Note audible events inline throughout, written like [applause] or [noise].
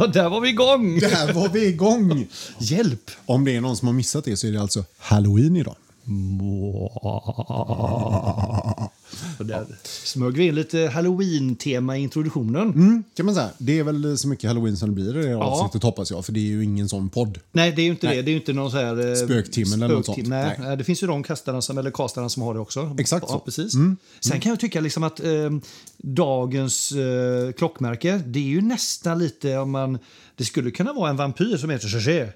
Ja, där var vi igång! Där var vi igång! [laughs] Hjälp! Om det är någon som har missat det så är det alltså halloween idag. Och där smög vi in lite halloween-tema i introduktionen. Mm, kan man säga. Det är väl så mycket halloween som det blir i det här avsnittet hoppas jag. För det är ju ingen sån podd. Nej, det är ju inte det. Det är ju inte någon så här... eh, Spöktimmen eller något sånt. Nej, Nej. nej, det finns ju de kastarna som, eller kastarna som har det också. Exakt ja, så. Precis. Sen kan jag tycka liksom att eh, dagens eh, klockmärke, det är ju nästan lite om man... Det skulle kunna vara en vampyr som heter Cherché.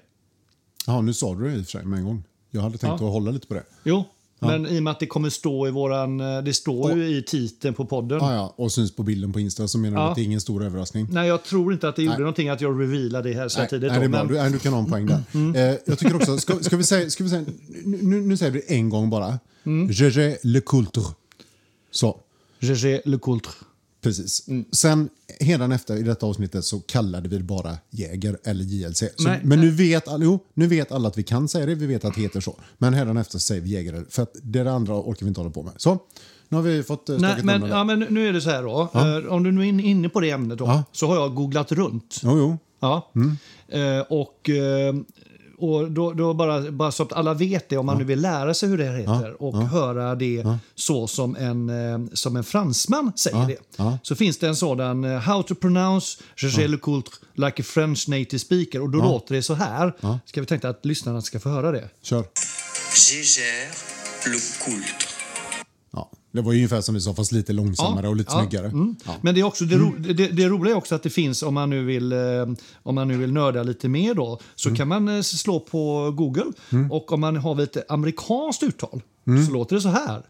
Ja, nu sa du det i och för sig med en gång. Jag hade tänkt Ja. att hålla lite på det. Jo, men i och med att det kommer stå i våran... eh, Det står ju i titeln på podden. Ja, och syns på bilden på Insta så menar du Ja. att det är ingen stor överraskning. Nej, jag tror inte att det gjorde Nej. någonting att jag revealade det här så här tidigt. nej, det är bra. men- Mm. Du, du kan ha en poäng där. Eh, jag tycker också, ska, ska vi säga, ska vi säga nu, nu säger vi det en gång bara. Mm. Gégé le culture. Så, Gégé Le Coultre. Precis. Mm. Sen, efter i detta avsnittet så kallade vi det bara Jäger eller JLC. Så, Nej, men nu vet, all, jo, nu vet alla att vi kan säga det, vi vet att det heter så. Men efter säger vi Jägare, för att det andra orkar vi inte hålla på med. Så, nu har vi fått eh, Nej, men, ja, men nu är det så här då. Eh, om du nu är inne på det ämnet då, Ja. så har jag googlat runt. Jo, jo. Ja. Eh, och och då, då bara, bara så att alla vet det, om man nu vill lära sig hur det här heter och höra det så som en, eh, som en fransman säger det. Ja. Så finns det en sådan, eh, How to pronounce Gégé le Coultre like a French native speaker. Och då låter det så här. Ska vi tänka att lyssnarna ska få höra det? Kör. Gégère le coultre. Ja, det var ju ungefär som vi sa, fast lite långsammare och lite ja, snyggare. mm. Ja. Men det, är också, det, ro, det, det roliga är också att det finns, om man nu vill, eh, om man nu vill nörda lite mer, då, så Mm. kan man eh, slå på Google. Och om man har lite amerikanskt uttal Mm. så låter det så här.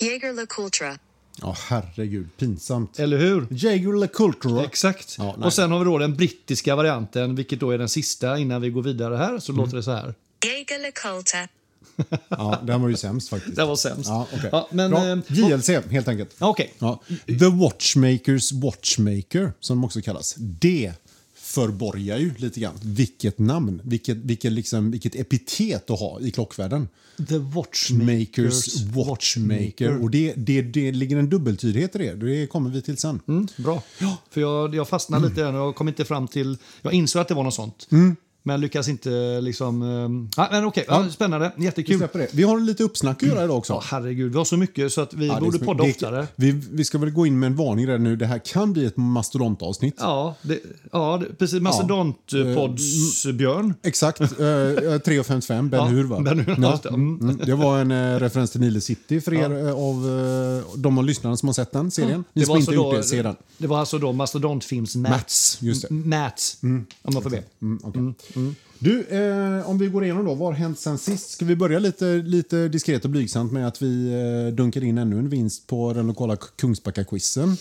Jaeger LeCoultre. Ja, herregud. Pinsamt. Eller hur? Jager Le Culture. Exakt. Ja, och sen har vi då den brittiska varianten, vilket då är den sista innan vi går vidare här, Mm. så låter det så här. Jaeger LeCoultre. Ja, den var ju sämst faktiskt. Det var sämst. Ja, okej. Ja, men, Bra. eh, JLC, helt enkelt. Ja, Okej. Ja. The Watchmakers Watchmaker, som de också kallas. Det förborgar ju lite grann vilket namn, vilket, vilket, liksom, vilket epitet att ha i klockvärlden. The Watchmakers Makers Watchmaker. Och det, det, det ligger en dubbeltydighet i det. Det kommer vi till sen. Mm, bra. För jag, jag fastnade lite där och kom inte fram till... Jag insåg att det var något sånt. Mm. Men lyckas inte liksom... Ja, men okej, ja. spännande. Vi, Jättekul. det. vi har lite uppsnack att göra idag också. Ja, herregud, vi har så mycket så att vi Ja, borde podda det- oftare. Vi, vi ska väl gå in med en varning redan nu. Det här kan bli ett mastodontavsnitt. Ja, det, ja det, precis. Mastodontpods-björn. Exakt. Uh, 3.55, Ben Ja, Hur va? Ben Hur, ja. Mm. Mm. det var en eh, referens till Nile City för er eh, av uh, de av lyssnarna som har sett den serien. Ni som inte gjort det, se den. det var alltså då mastodontfilms Mats. Mats, just det. Mm. Mats, om man får be. Mm, du, eh, om vi går igenom då, vad har hänt sen sist? Ska vi börja lite, lite diskret och blygsamt med att vi eh, dunkar in ännu en vinst på den lokala Kungsbacka-quizen.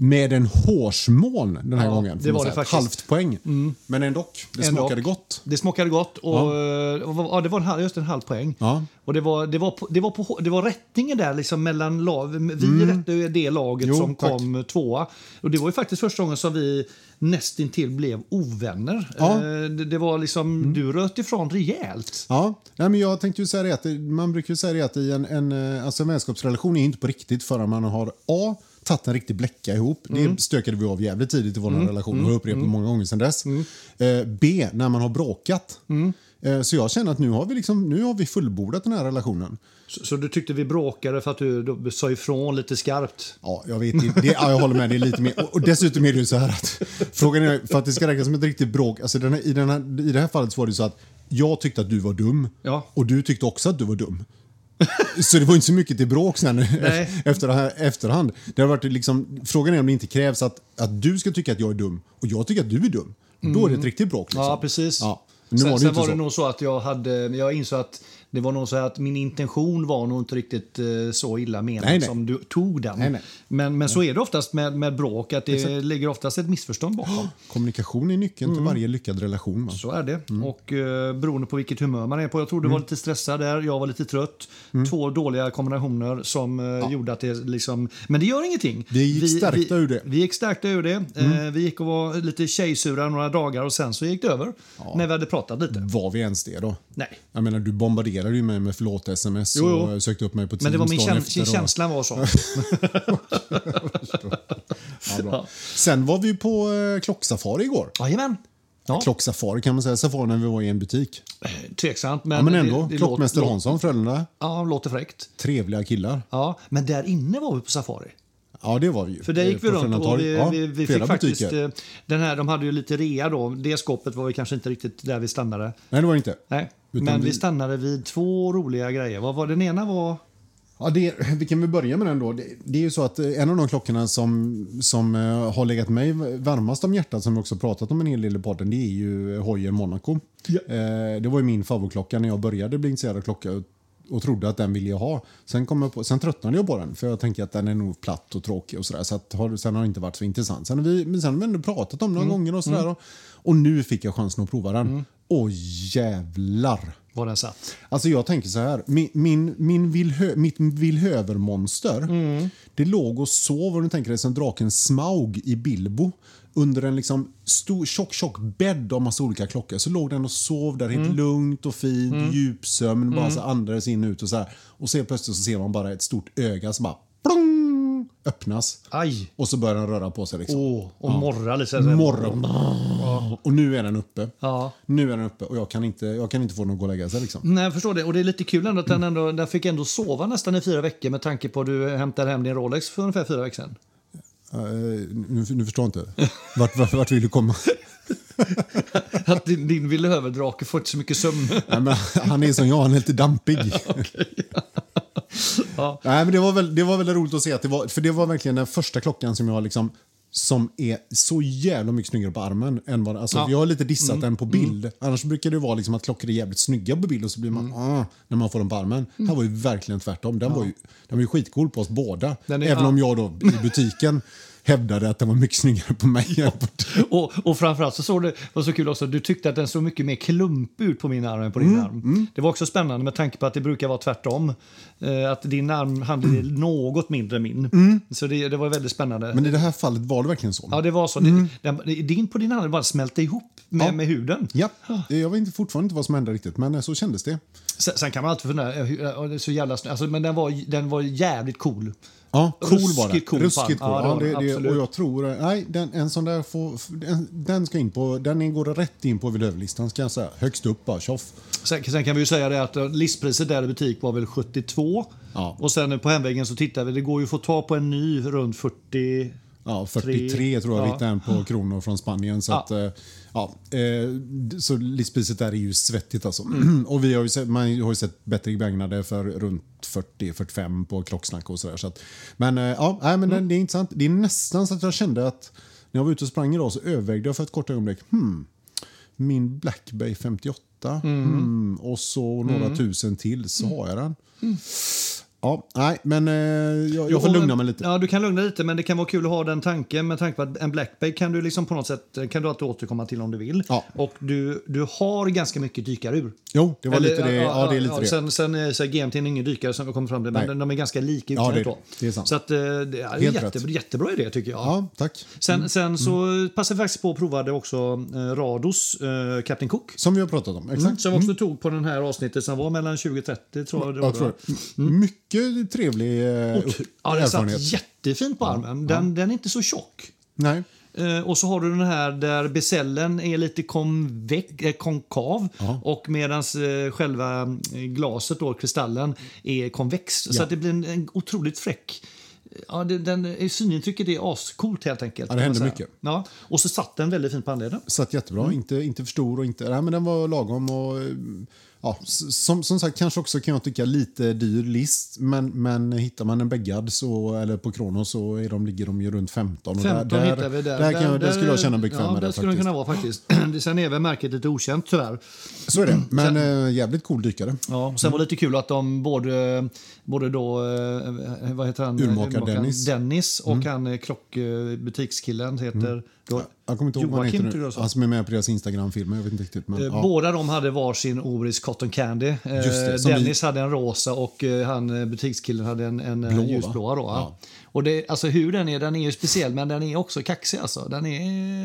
Med en hårsmån den här Ja, gången. det var det faktiskt. Mm. Halvt poäng. Men ändå, det Ändå. smakade gott. Det smakade gott och ja. ja, det var en, just en halv poäng. Ja. Och det var, det, var på, det, var på, det var rättningen där liksom mellan lag. Vi rättade ju det laget Mm. Jo, som tack. kom tvåa. Och det var ju faktiskt första gången som vi nästintill blev ovänner. Ja. Mm. Eh, Det, det var liksom, du röt ifrån rejält. Ja, nej, men jag tänkte ju säga det att man brukar ju säga det att i en, en, eh, alltså en vänskapsrelation är inte på riktigt förrän man har A. Tagit en riktig bläcka ihop. Det stökade vi av jävligt tidigt i vår relation och har upprepat många gånger sedan dess. Eh, B. När man har bråkat. Eh, så jag känner att nu har vi, liksom, nu har vi fullbordat den här relationen. Så, så du tyckte vi bråkade för att du då sa ifrån lite skarpt? Ja, jag vet inte. Det, ja, jag håller med. Det är lite mer. Och, och dessutom är det ju så här att frågan är för att det ska räknas som ett riktigt bråk. Alltså den här, i, den här, I det här fallet så var det så att jag tyckte att du var dum Ja. och du tyckte också att du var dum. Så det var inte så mycket till bråk sen [laughs] Nej. efter, efterhand. Det har varit liksom, frågan är om det inte krävs att, att du ska tycka att jag är dum och jag tycker att du är dum. Då är det ett riktigt bråk. Liksom. Ja, precis. Ja. Nu sen var det sen var så. det nog så att jag hade, jag insåg att det var nog så att min intention var nog inte riktigt eh, så illa menad Nej, nej. som du tog den. Nej. Men, men så är det oftast med, med bråk, att det ligger oftast ett missförstånd bakom. Kommunikation är nyckeln Mm. till varje lyckad relation. Va? Så är det. Mm. Och eh, beroende på vilket humör man är på. Jag tror du var lite stressad där, jag var lite trött. Mm. Två dåliga kombinationer som eh, gjorde att det liksom... Men det gör ingenting. Vi gick stärkta vi, ur det. Mm. Vi gick stärkta ur det. Eh, vi gick och var lite tjejsura några dagar och sen så gick det över. När vi hade pratat lite. Var vi ens det då? Nej. Jag menar, du bombarderade bombarderade ju mig med förlåt-sms jo. och sökte upp mig på Men det var min käns- och- känslan var så. [laughs] Ja. Sen var vi på eh, klocksafari igår. Jajamän. Ja, Klocksafari kan man säga, safari när vi var i en butik. tveksamt. Men, Ja, men ändå. det- det Klockmästare låter- Hansson, Frölunda. Ja, låter fräckt. Trevliga killar. Ja, men där inne var vi på safari. Ja, det var vi ju. För där gick vi runt och vi, Ja, vi, vi fick faktiskt... butiker. eh, Den här, de hade ju lite rea då. Det skåpet var vi kanske inte riktigt där vi stannade. Nej, det var inte. Nej. Utan Men vi vi- stannade vid två roliga grejer. Vad var den ena var... Ja, det, vi kan väl börja med den då. Det, det är ju så att eh, en av de klockorna som, som eh, har legat mig varmast om hjärtat, som vi också pratat om en hel del i podden, det är ju Hoyer Monaco. Ja. Eh, det var ju min favoritklocka när jag började bli intresserad av klocka och, och trodde att den ville jag ha. Sen, kom jag på, sen tröttnade jag på den, för jag tänker att den är nog platt och tråkig och sådär. Så att, har, sen har det inte varit så intressant. Sen har vi, men sen har vi ändå pratat om den några gånger och sådär. Och, och nu fick jag chansen att prova den. Åh jävlar! Var den satt? Alltså jag tänker så här, min, min, min Vilhö, mitt Vilhövermonster, det låg och sov, om du tänker dig som draken Smaug i Bilbo, under en liksom stor, tjock, tjock bädd av massa olika klockor. Så låg den och sov där helt lugnt och fint, djupsömn, bara så andades in och ut och så här. Och så plötsligt så ser man bara ett stort öga som bara plong, öppnas. Aj! Och så börjar den röra på sig. Liksom. Åh, och morra lite. så här. Morgon. Och nu är den uppe. Ja. Nu är den uppe och jag kan inte, jag kan inte få den att gå och lägga sig. Liksom. Nej, jag förstår det. Och det är lite kul ändå att den, ändå, den fick ändå sova nästan i fyra veckor med tanke på att du hämtade hem din Rolex för ungefär fyra veckor sedan. Eh, nu, nu förstår jag inte. Vart, vart, vart vill du komma? [laughs] Att din, din Villöverdrake får inte så mycket sömn. Nej, han är som jag, han är lite dampig. [laughs] Ja. Nej, men det, var väl, det var väldigt roligt att se. Att det var, för det var verkligen den första klockan som jag liksom som är så jävla mycket snyggare på armen. än vad, alltså, Ja. Mm. Jag har lite dissat den på bild. Annars brukar det vara liksom att klockor är jävligt snygga på bild och så blir man Mm. ah, när man får den på armen. Här var ju verkligen tvärtom. Den, var, ju, den var ju skitcool på oss båda. Är- Även ja. om jag då i butiken hävdade att den var mycket snyggare på mig. [laughs] Och, och framförallt så såg det var så kul också, du tyckte att den såg mycket mer klumpig ut på min arm än på din arm. Det var också spännande med tanke på att det brukar vara tvärtom. Eh, att din arm handlade något mindre än min. Så det, det var väldigt spännande. Men i det här fallet var det verkligen så. ja, det var så. Det, den, din på din arm bara smälte ihop med, Ja. med huden. Ja, jag vet inte, fortfarande inte vad som hände riktigt, men eh, så kändes det. Sen, sen kan man alltid fundera, eh, så jävla snö- alltså, men den var, den var jävligt cool. Ja, cool. Ruskigt cool Ruskigt cool. Ja, det det, och jag tror, eh, nej, den, en sån där får, den, den ska in på, den går rätt in på Vill-listan ska jag säga. Högst upp bara, tjoff. Sen, sen kan vi ju säga det att eh, listpriset där i butik var väl 72. Ja. Och sen på hemvägen så tittar vi, det går ju att få ta på en ny runt 40. Ja, 43 tror jag vi Ja. hittade en på kronor från Spanien. Så, Ja. att, eh, ja, eh, så listpriset där är ju svettigt alltså. Mm. [clears throat] och vi har ju sett, man har ju sett bättre begagnade för runt 40-45 på klocksnack och sådär. Så att, men eh, ja, nej, men Mm. det är intressant. Det är nästan så att jag kände att när jag var ute och sprang idag så övervägde jag för ett kort ögonblick. Hmm, min Black Bay 58 hmm, och så några tusen till så har jag den. Ja, nej, men eh, jag, jag får lugna mig lite. Ja, du kan lugna dig lite, men det kan vara kul att ha den tanken med tanke på att en Black Bay kan du liksom på något sätt kan du alltid återkomma till om du vill. Ja. Och du, du har ganska mycket dykarur. Jo, det var Eller, lite det. Ja, det är lite det. Sen, sen är så här, GMT är ingen dykare som kommer fram till, men Nej. de är ganska lika Ja, utseendet det- då. det är sant. Så att, eh, det är Helt jätte, rätt. jättebra idé tycker jag. Ja, tack. Sen, sen så passade vi faktiskt på att provade också eh, Rados eh, Captain Cook. Som vi har pratat om. Exakt. Mm, som också tog på den här avsnittet som var mellan 20 och 30 tror jag det var. Jag tror det. Mycket trevlig eh, upp- Ja, den satt jättefint på armen. Den, den är inte så tjock. Nej. Eh, och så har du den här där becellen är lite konvex, eh, konkav och medan eh, själva eh, glaset, då, kristallen, är konvex. Så Ja. att det blir en, en otroligt fräck... Ja, det, den, synintrycket är ascoolt helt enkelt. Ja, det kan man händer säga. mycket. Ja, och så satt den väldigt fint på handleden. Satt jättebra. Mm. Inte, inte för stor och inte... Nej, men den var lagom. Och, eh, ja, som, som sagt, kanske också kan jag tycka lite dyr list. Men, men hittar man en bäggad så, eller på Kronos så är de, ligger de ju runt 15. Och 15 där, hittar vi där. Där, jag, där skulle jag känna mig bekväm ja, med det. det skulle faktiskt. kunna vara faktiskt. Sen är väl märket lite okänt tyvärr. Så är det. [clears throat] Men eh, jävligt cool dykare. Ja, sen var det lite kul att de både, både då, eh, vad heter han? Urmakar Dennis. Dennis och han eh, klockbutikskillen heter då Jag kommer inte ihåg vad han Joakim, heter. Han som är med på deras Instagram-filmer. Jag vet inte riktigt. Men, Eh, ja. Båda de hade varsin Oris Cotton Candy. Eh, det, som Dennis hade en rosa och eh, han eh, butikskillen hade en, en eh, Blå, ljusblåa. Då, Ja. Och det, alltså hur den är, den är ju speciell men den är också kaxig alltså. Den, är,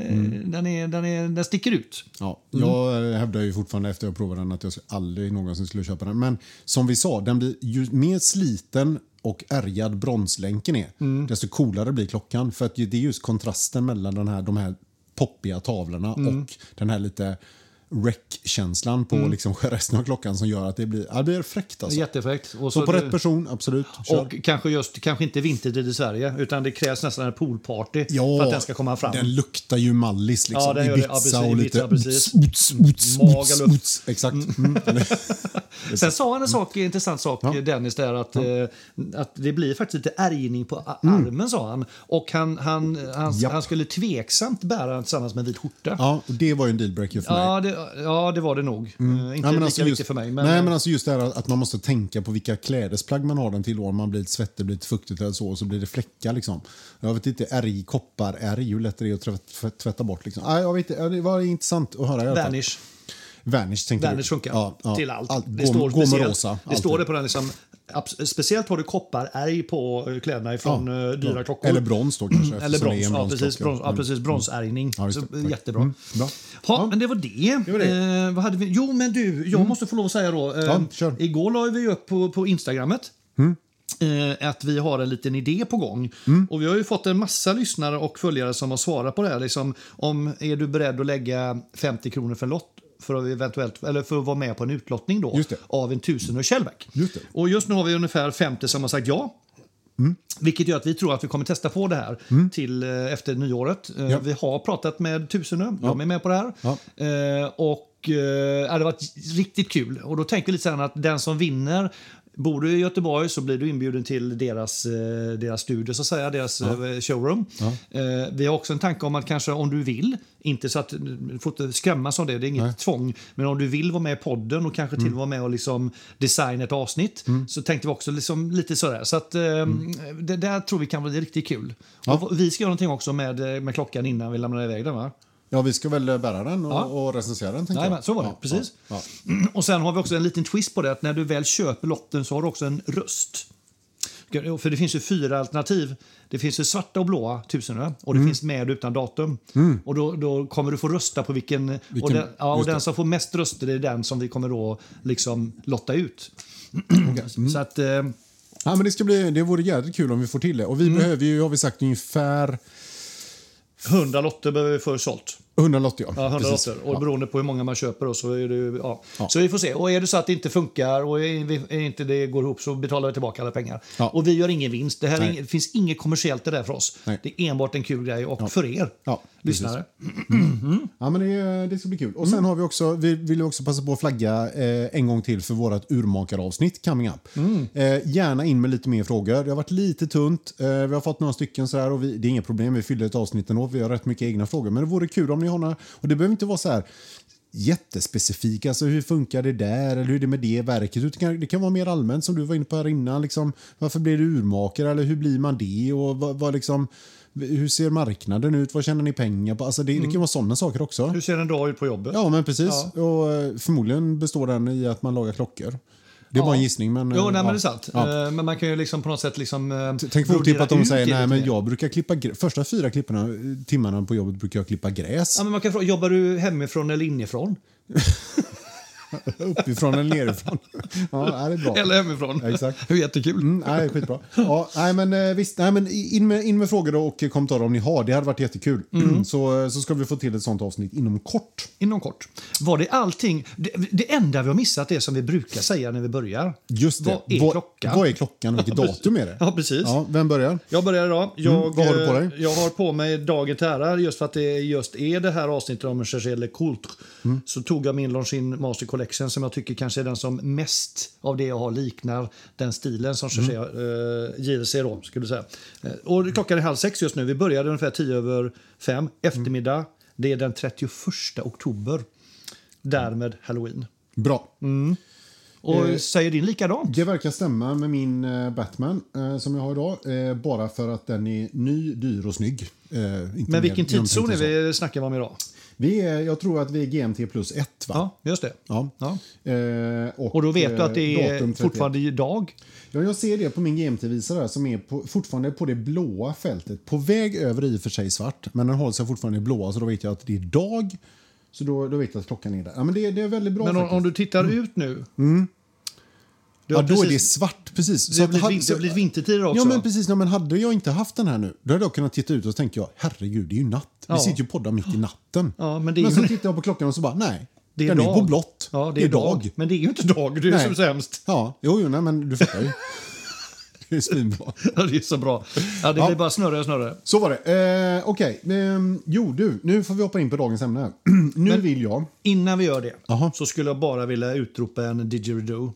Mm. den, är, den, är, den sticker ut. Ja, Mm. jag eh, hävdar ju fortfarande efter jag provade den att jag aldrig någonsin skulle köpa den. Men som vi sa, den blir ju mer sliten och ärgad bronslänken är, Mm. desto coolare blir klockan. För att det är just kontrasten mellan den här, de här poppiga tavlorna Mm. och den här lite wreck-känslan på liksom [laughs] resten av klockan som gör att det blir, ja, det blir fräckt. Alltså. Jättefräckt. Och Så på det- rätt person, absolut. Kör. Och kanske just kanske inte vintertid i Sverige utan det krävs nästan en poolparty Ja, för att den ska komma fram. Den luktar ju mallis liksom. Ja, den gör det. Ja, Ibiza precis. och lite... Precis. Uts, uts, Maga uts, luft. uts. Exakt. Mm. [laughs] Sen sa han en sak, en intressant sak, Dennis, där att, eh, att det blir faktiskt lite ärgning på a- armen, sa han. Och han, han, han, Mm. Japp. han skulle tveksamt bära den tillsammans med en vit skjorta. Ja, och det var ju en dealbreaker för mig. Ja, det, ja, det var det nog. Eh, inte Mm. Ja, lika alltså viktigt just, för mig. Men, nej, men alltså just det här att man måste tänka på vilka klädesplagg man har den till. Om man blir lite svettig, blir lite fuktigt eller så, och så blir det fläckar. Liksom. Jag vet inte, ärg, koppar, ärg, hur lätt är det att tvätta, bort? Liksom. Nej, jag vet, inte, det var intressant att höra. Vanish. Vanish, tänker Vanish funkar Ja, ja. till allt. Allt. Det står gå med speciellt- rosa. Det står det på den liksom, Speciellt har du kopparärg på kläderna ifrån Ja, eh, dyra ja. klockor. Eller brons då kanske, Eller eftersom det brons, ja precis. Brons, ja, Mm. precis bronsärgning. Ja, Så, jättebra. Mm, bra. Ha, Men det var det. Det var det. Eh, vad hade vi? Jo, men du, jag måste få lov att säga då. Eh, Ja. Igår la vi upp på, på Instagrammet eh, att vi har en liten idé på gång. Och Vi har ju fått en massa lyssnare och följare som har svarat på det här. Liksom, om Är du beredd att lägga 50 kronor för en lott? För att, eventuellt, eller för att vara med på en utlottning då, av en tusen och Shellback. Just. Och just nu har vi ungefär 50 som har sagt ja. Vilket gör att vi tror att vi kommer testa på det här till eh, efter nyåret. Eh, Ja. Vi har pratat med Tusenö, de är med på det här. Ja. Eh, och eh, det har varit riktigt kul. Och då tänker vi lite så att den som vinner Bor du i Göteborg så blir du inbjuden till deras, eh, deras studio, så att säga, deras eh, showroom. Eh, vi har också en tanke om att kanske om du vill, inte så att du får inte skrämmas av det, det är inget tvång, men om du vill vara med i podden och kanske till och med vara med och liksom designa ett avsnitt så tänkte vi också liksom lite sådär. Så att, eh, det där tror vi kan bli riktigt kul. Och vi ska göra någonting också med, med klockan innan vi lämnar iväg den va? Ja, vi ska väl bära den och, Ja. och recensera den. tänker Nej, men så var det, Ja, precis. Ja, [clears throat] Och sen har vi också en liten twist på det, att när du väl köper lotten så har du också en röst. För det finns ju fyra alternativ. Det finns ju svarta och blåa tusenö och det Mm. finns med utan datum. Och då, då kommer du få rösta på vilken... och Vilken- den, ja, och den som får mest röster är den som vi kommer då liksom lotta ut. [clears throat] [clears throat] Så att... Eh, ja. men det, ska bli, det vore jävligt kul om vi får till det. Och Mm. vi behöver ju, har vi sagt, ungefär 100 lotter behöver vi få sålt. 100 lotter. Ja, Ja, 100 Precis. lotter. Och beroende på hur många man köper så är det ja. Ja. Så vi får se. Och är det så att det inte funkar och inte det går ihop så betalar vi tillbaka alla pengar. Ja. Och vi gör ingen vinst. Det, här inget, det finns inget kommersiellt i det där för oss. Nej. Det är enbart en kul grej och för er lyssnare. [clears throat] Ja, men det, det ska bli kul. Och Mm. sen har vi också, vi vill också passa på att flagga eh, en gång till för vårt urmakaravsnitt coming up. Mm. Eh, gärna in med lite mer frågor. Det har varit lite tunt. Eh, vi har fått några stycken sådär och vi, det är inga problem. Vi fyller ett avsnitt ändå. Vi har rätt mycket egna frågor. Men det vore kul om ni har några. Och det behöver inte vara så här jättespecifika. Alltså hur funkar det där? Eller hur är det med det verket? Det kan, det kan vara mer allmänt som du var inne på här innan. Liksom, varför blir du urmakare? Eller hur blir man det? Och vad, vad liksom, hur ser marknaden ut? Vad tjänar ni pengar på? Alltså det, det kan vara sådana saker också. Hur ser en dag ut på jobbet? Ja, men precis. Och eh, förmodligen består den i att man lagar klockor. Det är bara en gissning. Men, Jo, eh, nej, ja. men det är sant. Ja. Eh, Men man kan ju liksom på något sätt liksom... eh, Tänk brodera otippat att de säger nej men jag brukar klippa första fyra klipparna, timmarna på jobbet brukar jag klippa gräs. Ja, men man kan fråga, jobbar du hemifrån eller inifrån? [laughs] Uppifrån eller nerifrån. ja, det är bra. Eller hemifrån. Ja, exakt. Det är jättekul. Mm, nej, skitbra. Ja, nej, men, eh, visst, nej, men in, med, in med frågor då och kommentarer om ni har. Det hade varit jättekul. Mm. Så, så ska vi få till ett sånt avsnitt inom kort. Inom kort. Var det allting? Det, det enda vi har missat är som vi brukar säga när vi börjar. Just det. Vad är vad, klockan? Vad är klockan? Vilket [laughs] datum är det? Ja, precis. Ja, vem börjar? Jag börjar idag. Jag, Mm, vad har du på dig? eh, Jag har på mig dagen till ära just för att det just är det här avsnittet om Cherché Le Coultre. Mm. Så tog jag min Longines Master Collection som jag tycker kanske är den som mest av det jag har liknar den stilen som Mm. eh, JLC då, skulle säga. Eh, och klockan är halv sex just nu. Vi började ungefär tio över fem. Eftermiddag. Det är den 31 oktober. Därmed halloween. Bra. Och Eh, säger din likadant? Det verkar stämma med min eh, Batman eh, som jag har idag. Eh, bara för att den är ny, dyr och snygg. Eh, Men vilken tidszon är vi, snackar vi om idag? Vi är, jag tror att vi är GMT plus 1 va? Ja, just det. Ja. Ja. Eh, Och då vet du att det eh, är datum 31. fortfarande idag? Ja, jag ser det på min GMT-visare som är på, fortfarande på det blåa fältet. På väg över i och för sig svart, men den håller sig fortfarande i blåa så då vet jag att det är dag. Så då, då vet jag att klockan är där. Ja, men det, det är väldigt bra Men om, om du tittar ut nu? Du. Ja, då är det precis- svart. Precis. Det har blivit, hade- det blivit vintertider också. Ja, men precis. Ja, men hade jag inte haft den här nu, då hade jag kunnat titta ut och så tänker jag, herregud, det är ju natt. Ja. Vi sitter ju och poddar mitt i natten. Ja, men det är men ju- så tittar jag på klockan och så bara, nej, det är den dag. är på blått. Ja, det är, dag. Men det är ju inte dag, det är Nej. så sämst. Ja, jo, jo, nej, men du fattar ju. [laughs] det är svinbra. Ja, det är så bra. Ja, det Ja. blir bara snurrare och snurrare. Så var det. Eh, Okej, ehm, jo du, nu får vi hoppa in på dagens ämne. [clears throat] nu vill jag... Innan vi gör det Jaha. så skulle jag bara vilja utropa en didgeridoo.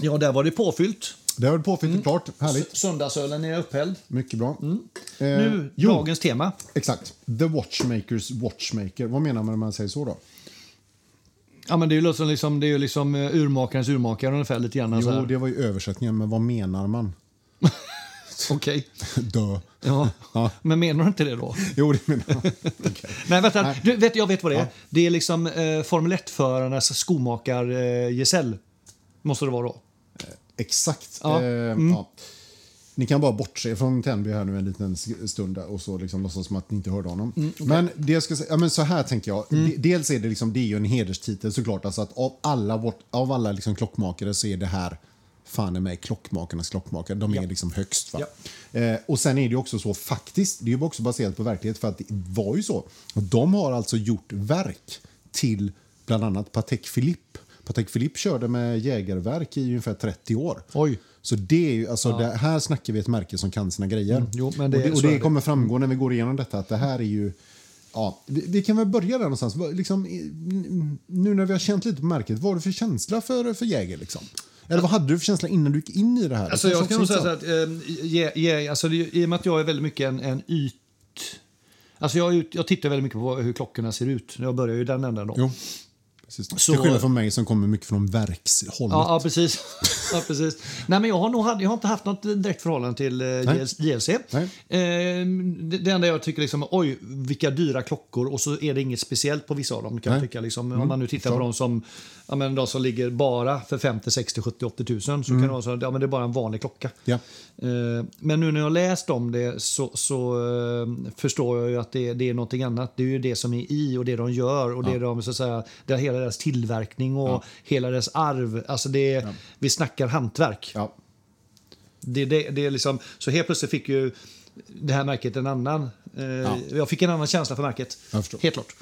Ja, där var det påfyllt. Det har varit påfyllt klart. Härligt. Söndagsölen är upphälld. Mycket bra. Eh, Mm. Nu, jo, dagens tema. exakt. The Watchmakers Watchmaker. Vad menar man när man säger så då? Ja, men det är ju liksom, liksom, det är liksom eh, urmakarens urmakare ungefär lite grann. Jo, det var ju översättningen, men vad menar man? [laughs] Okej. [laughs] Dö. Ja. [laughs] Ja. Men menar du inte det då? [laughs] Jo, det menar man. Okej. Nej, vänta. Nej. Du, vet, jag vet vad det är. Ja. Det är liksom eh, Formel 1-förarnas skomakar-gesäll. Måste det vara då. Exakt. Ja. Eh, Mm. ja. Ni kan bara bortse från Tenby här nu en liten stund och så liksom låtsas som att ni inte hörde honom. Mm, Men det jag ska säga, ja, men så här tänker jag. De- Dels är det liksom, det är ju en hederstitel såklart. Alltså att av alla, vårt, av alla liksom klockmakare så är det här fan är mig klockmakarnas klockmakare. De är liksom högst. Va? Eh, och sen är det också så faktiskt, det är ju också baserat på verklighet för att det var ju så. De har alltså gjort verk till bland annat Patek Philippe. Patek Philippe körde med jägarverk i ungefär 30 år. Oj. Så det är ju, alltså, det, här snackar vi ett märke som kan sina grejer. jo, men det- och det, och är det det. kommer framgå när vi går igenom detta att det här är ju... Ja, vi, vi kan väl börja där någonstans. Liksom, nu när vi har känt lite på märket, vad har du för känsla för, för Jäger? Liksom? Eller vad hade du för känsla innan du gick in i det här? Alltså, Det jag kan nog säga är så att, eh, ge, ge, alltså, det, i och med att jag är väldigt mycket en, en yt... Alltså jag, är ut- jag tittar väldigt mycket på hur klockorna ser ut. Jag börjar ju den änden då. Jo, precis. Så- Till skillnad från mig som kommer mycket från verkshållet. Ja, ja, precis. ja, precis. Nej, men jag, har nog, jag har inte haft något direkt förhållande till eh, JLC. JLC. Nej. Eh, det, det enda jag tycker liksom, oj, vilka dyra klockor och så är det inget speciellt på vissa av dem. Kan Nej. tycka, liksom, Mm, om man nu tittar på dem som, ja, men de som ligger bara för 50, 60, 70, 80 tusen så kan det vara så, ja, men det är bara en vanlig klocka. Mm. Ja. Eh, Men nu när jag läst om det så, så eh, förstår jag ju att det, det är någonting annat. Det är ju det som är i och det de gör och det de så att säga, det är hela deras tillverkning och hela deras arv. Alltså det är, Vi snackar hantverk. Ja. Det, det, det är liksom, så helt plötsligt fick ju det här märket en annan... Eh, Jag fick en annan känsla för märket. Helt klart.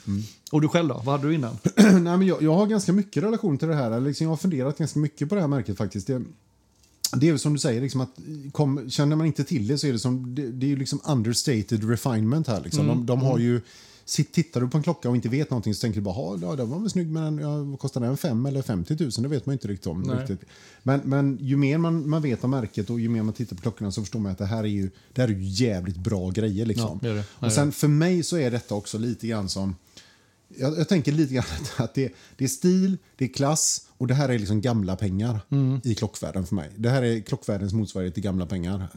Och du själv då? Vad hade du innan? [clears throat] Nej, men jag, jag har ganska mycket relation till det här. Liksom, jag har funderat ganska mycket på det här märket faktiskt. Det, det är som du säger, liksom att kom, känner man inte till det så är det som det, det är ju liksom understated refinement här. Liksom. De, de har ju, sitt, tittar du på en klocka och inte vet någonting så tänker du bara, "Ha, ja, den var väl snygg men ja, kostar den? 5 eller 50 000? Det vet man inte riktigt om. Nej. Riktigt. Men, men ju mer man, man vet om märket och ju mer man tittar på klockorna så förstår man att det här är ju, det här är ju jävligt bra grejer. Liksom. Ja, det det. Och sen för mig så är detta också lite grann som jag, jag tänker lite grann [laughs] att det, det är stil, det är klass och det här är liksom gamla pengar Mm. i klockvärlden för mig. Det här är klockvärldens motsvarighet till gamla pengar.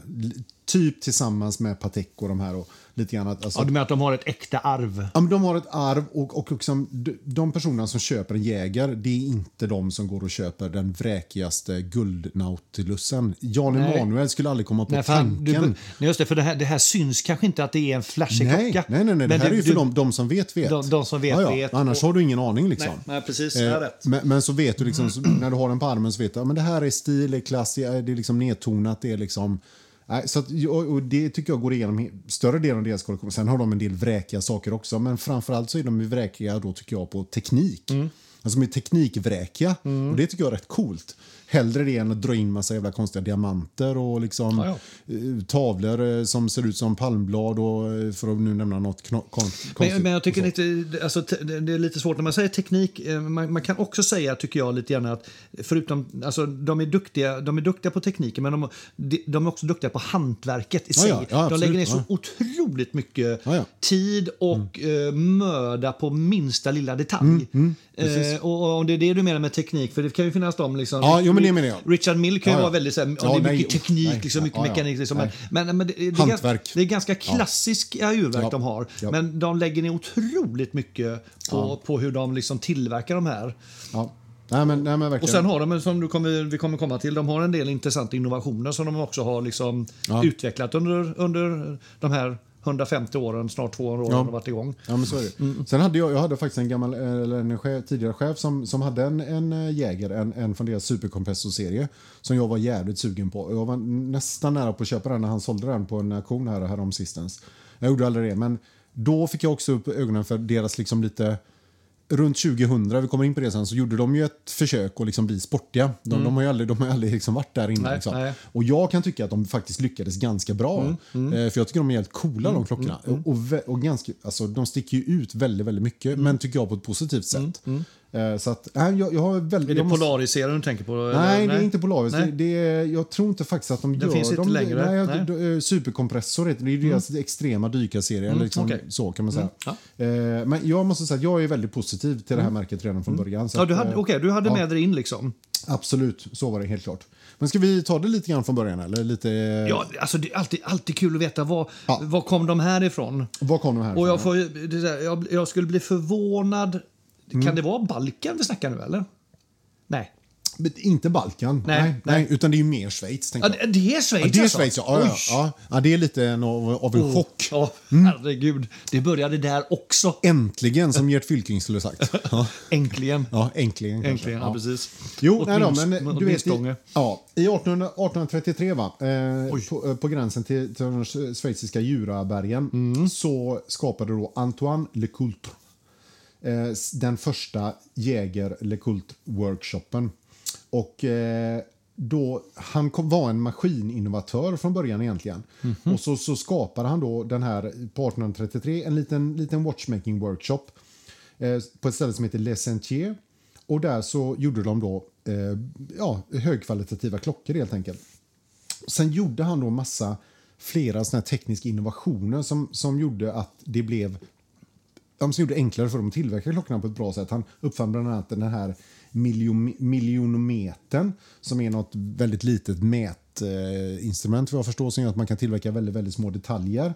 Typ tillsammans med Patek och de här och lite grann att, alltså, Ja, du menar att de har ett äkta arv? Ja, men de har ett arv och, och liksom, de, personerna som köper en Jäger det är inte de som går och köper den vräkigaste guldnautilusen. Jan Nej. Emanuel skulle aldrig komma på Nej, för, han- du, tanken. nej, just det, för det här, det här syns kanske inte att det är en flashig Nej, klocka. nej, nej, nej. det här du- är ju för du- de, de som vet vet. De- de som vet, ja, ja. vet. Annars Och- har du ingen aning. liksom. Nej, nej, precis. Det är rätt. men, men så vet du liksom, så, när du har den på armen så vet du att men det här är stil, det är klass, det är det är liksom nedtonat, det är liksom... Så att, och det tycker jag går igenom större delen av deras kollektion. Sen har de en del vräkiga saker också, men framförallt så är de vräkiga då tycker jag på teknik. Mm. Alltså de är teknikvräkiga och det tycker jag är rätt coolt. Hellre det än att dra in massa jävla konstiga diamanter och liksom Ja, eh, tavlor eh, som ser ut som palmblad och eh, för att nu nämna något konstigt. Men, men jag tycker lite, alltså, det är lite svårt när man säger teknik. Man, man kan också säga, tycker jag, lite grann att förutom, alltså, de, är duktiga, de är duktiga på tekniken, men de, de- är också duktiga på hantverket i Ja, sig. ja, ja, de absolut, lägger ner så ja. otroligt mycket Ja, ja. tid och eh, möda på minsta lilla detalj. Mm, eh, och, och om det är det du menar med teknik, för det kan ju finnas de liksom... Ja, jo, menar jag. Richard Mill kan ju Ja, vara väldigt så här, Ja, det är mycket teknik, nej, liksom, mycket ja, mekanik. Liksom, Nej. men, men, men det, det, är ganska, det är ganska klassiska urverk de har. Men de lägger ner otroligt mycket på, på hur de liksom tillverkar de här. Nej, men, nej, men. Och sen har de, som du kommer, vi kommer komma till, de har en del intressanta innovationer som de också har liksom utvecklat under, under de här 150 åren, snart 200 år Ja. har varit igång. Ja, men så är det. Mm. Sen hade jag, jag hade faktiskt en gammal, eller en chef, tidigare chef som, som hade en, en eh, Jäger, en, en från deras superkompressorserie som jag var jävligt sugen på. Jag var nästan nära på att köpa den när han sålde den på en auktion här, här om sistens. Jag gjorde aldrig det, men då fick jag också upp ögonen för deras liksom lite Runt 2000, vi kommer in på det sen, så gjorde de ju ett försök att liksom bli sportiga. De, de har ju aldrig, de har aldrig liksom varit där inne. Mm. Nej, liksom. nej. Mm, Och jag kan tycka att de faktiskt lyckades ganska bra. Eh, för jag tycker de är helt coola de klockorna. Och, och, vä- och ganska, alltså, de sticker ju ut väldigt, väldigt mycket. Mm. Men tycker jag på ett positivt sätt. Eh, så att, nej, jag, jag har väldigt... Är det måste- Polaris-serien du tänker på? eller? Nej, det är inte Polaris. Det, det är, jag tror inte faktiskt att de Den gör finns inte längre? Nej, Nej. Mm. d- d- superkompressor heter det. Är ju deras extrema dykarserie. eller liksom, okej. Mm. Så kan man säga. Ja. Eh, men jag måste säga att jag är väldigt positiv till det här märket redan från början. Så Mm. Ja, du hade, eh, okej, du hade ja. med dig in liksom. Absolut, så var det helt klart. Men ska vi ta det lite grann från början? Eller lite, Ja, alltså det är alltid, alltid kul att veta var, Ja. var kom de här ifrån. Var kom de här Och jag, ifrån? får, jag, jag skulle bli förvånad. Mm. Kan det vara Balkan vi snackar nu eller? Nej. Men Inte Balkan, Nej, nej, nej. utan det är mer Schweiz. Ja, det, är Schweiz Ja, det är alltså? Schweiz, ja. Ja, ja, ja. Det är lite en av, av en chock. Ja, Mm. herregud. Det började där också. Äntligen, som Gert Fylking skulle ha sagt. Äntligen. ja äntligen. Äntligen, ja, precis. Jo, nej då, men du vet, i, ja, i 1800, 1833 va, eh, på, eh, på gränsen till, till de schweiziska Jurabergen Mm. så skapade då Antoine Lecoultre eh, den första Jäger Lecoultre-workshopen. Och eh, då, han kom, var en maskininnovatör från början egentligen. Mhm. Och så, så skapade han då den här på 1833 en liten, liten watchmaking workshop eh, på ett ställe som heter Les Sentiers. Och där så gjorde de då eh, ja, högkvalitativa klockor helt enkelt. Sen gjorde han då massa flera såna här tekniska innovationer som, som gjorde att det blev ja, som gjorde det enklare för dem att tillverka klockorna på ett bra sätt. Han uppfann bland annat den här miljon, miljonometern som är något väldigt litet mätinstrument vad jag förstår som gör att man kan tillverka väldigt, väldigt små detaljer.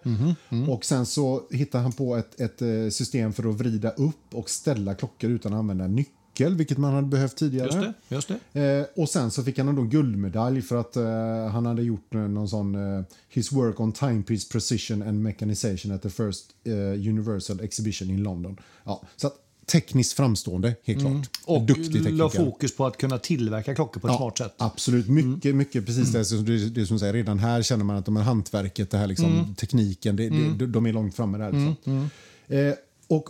Och sen så hittade han på ett, ett eh, system för att vrida upp och ställa klockor utan att använda nyckel, vilket man hade behövt tidigare. Just det. Just det. Eh, och sen så fick han då guldmedalj för att eh, han hade gjort eh, någon sån eh, His work on timepiece precision and mechanization at the first eh, Universal Exhibition in London. Ja, så att tekniskt framstående, helt klart. Mm. Och Duktig la tekniker. fokus på att kunna tillverka klockor på ett smart sätt. Absolut, mycket, mycket precis det, som du- det som säger. Redan här känner man att de här hantverket, det här liksom, tekniken, det, det, de är långt framme där. Liksom. Eh, och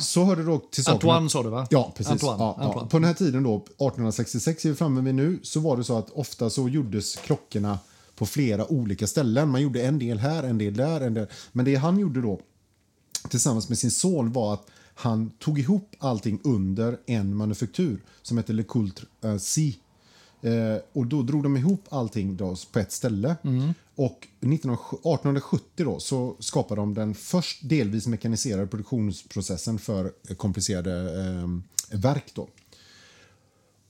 så hörde då till saken... Antoine sa du va? Ja, precis. Antoine. Ja, ja. Antoine. På den här tiden då, 1866 är vi framme vid nu, så var det så att ofta så gjordes klockorna på flera olika ställen. Man gjorde en del här, en del där, en del. Men det han gjorde då tillsammans med sin son var att han tog ihop allting under en manufaktur som heter Le Coultre uh. Eh, och då drog de ihop allting då på ett ställe. Och 19, 1870 då, så skapade de den först delvis mekaniserade produktionsprocessen för komplicerade eh, verk. Då.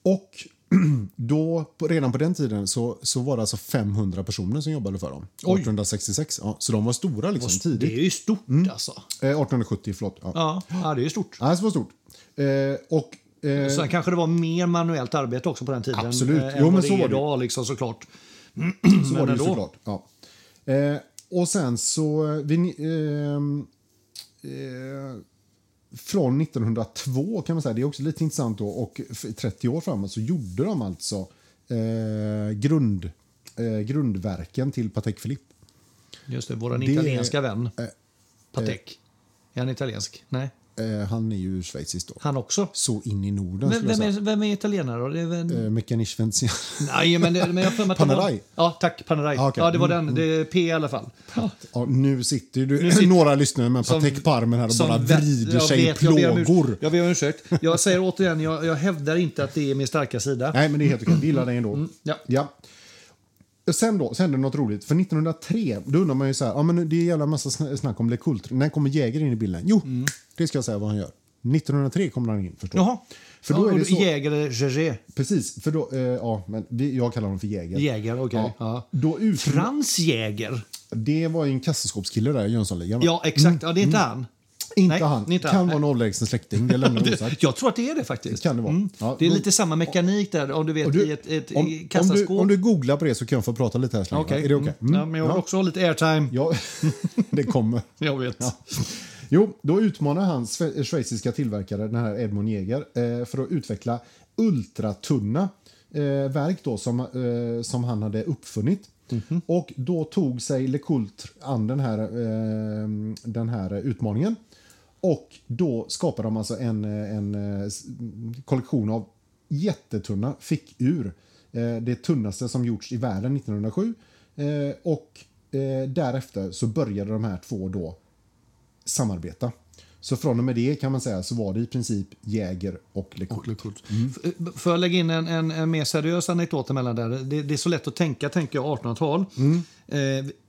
Och [clears throat] då, redan på den tiden så, så var det alltså 500 personer som jobbade för dem. 1866. Ja, så de var stora liksom, Det tidigt. är ju stort Mm. alltså. Eh, 1870, förlåt. Ja. Ja, ja det är stort. Ja, det var stort. Eh, och, eh, Sen kanske det var mer manuellt arbete också på den tiden. Absolut. eh, Jo, än men vad så det är det ju. idag liksom, såklart. [clears throat] så var det ju såklart. Ja. Eh, och sen så... eh, Vi, ehm, eh, från 1902 kan man säga, det är också lite intressant då, och f- 30 år framåt så gjorde de alltså eh, grund, eh, grundverken till Patek Philippe. Just det, vår italienska vän. eh, Patek. Är han italiensk? Nej. Eh, han är ju schweizisk då. Han också. Så in i Norden jag vem, är, vem är italienare då? Det är väl... Eh, Mechanisch Vincent. Nej, men, men jag för var- Panerai. Ja, tack. Panerai. Ah, okej. Ja, det var den. Det är P i alla fall. Ja, nu sitter ju du, Nu sitter- några lyssnare med en Patek på armen här och bara vet- vrider jag sig i vet, plågor. Jag ber om ursäkt. Jag säger återigen, jag, jag hävdar inte att det är min starka sida. Nej, men det är helt okej. Vi gillar dig ändå. Mm, ja. ja. Sen då, sen hände något roligt. För 1903, då undrar man ju så här, ja men det är en jävla massa sn- snack om LeCoultre. När kommer Jäger in i bilden? Jo, det ska jag säga vad han gör. 1903 kommer han in, förstår. Mm. Jaha. För då Ja, är det så, Jäger Gerger? precis, för då, eh, ja, men jag kallar honom för Jäger. Jäger, okej. Ja. Då ut, Frans Jäger? det var ju en kassaskåpskille där i Jönssonligan. Ja, exakt. Ja, det är inte han. Inte Nej, han. inte kan han. vara en avlägsen släkting, det lämnar [laughs] osagt. Jag tror att det är det faktiskt. Kan det vara. Ja, det är lite samma mekanik där, om du vet, du- i ett, ett om, om, du, kassaskåp. om du googlar på det så kan jag få prata lite här. Okej. Är det okej? Mm. Ja, men jag vill också ha lite airtime. Ja, [laughs] det kommer. Jag vet. Jo, då utmanar han schweiziska tillverkare, den här Edmond Jäger, eh, för att utveckla ultratunna eh, verk då, som, eh, som han hade uppfunnit. Mhm. Och då tog sig LeCoultre an den här, eh, den här utmaningen. Och då skapade de alltså en, eh, en eh, kollektion av jättetunna fickur. Eh, det tunnaste som gjorts i världen 1907. Eh, och därefter så började de här två då samarbeta. Så från och med det kan man säga så var det i princip Jäger och LeCoultre. F- Får jag lägga in en, en, en mer seriös anekdot emellan där? Det, det är så lätt att tänka, tänker jag, 1800-tal. Mm. Eh,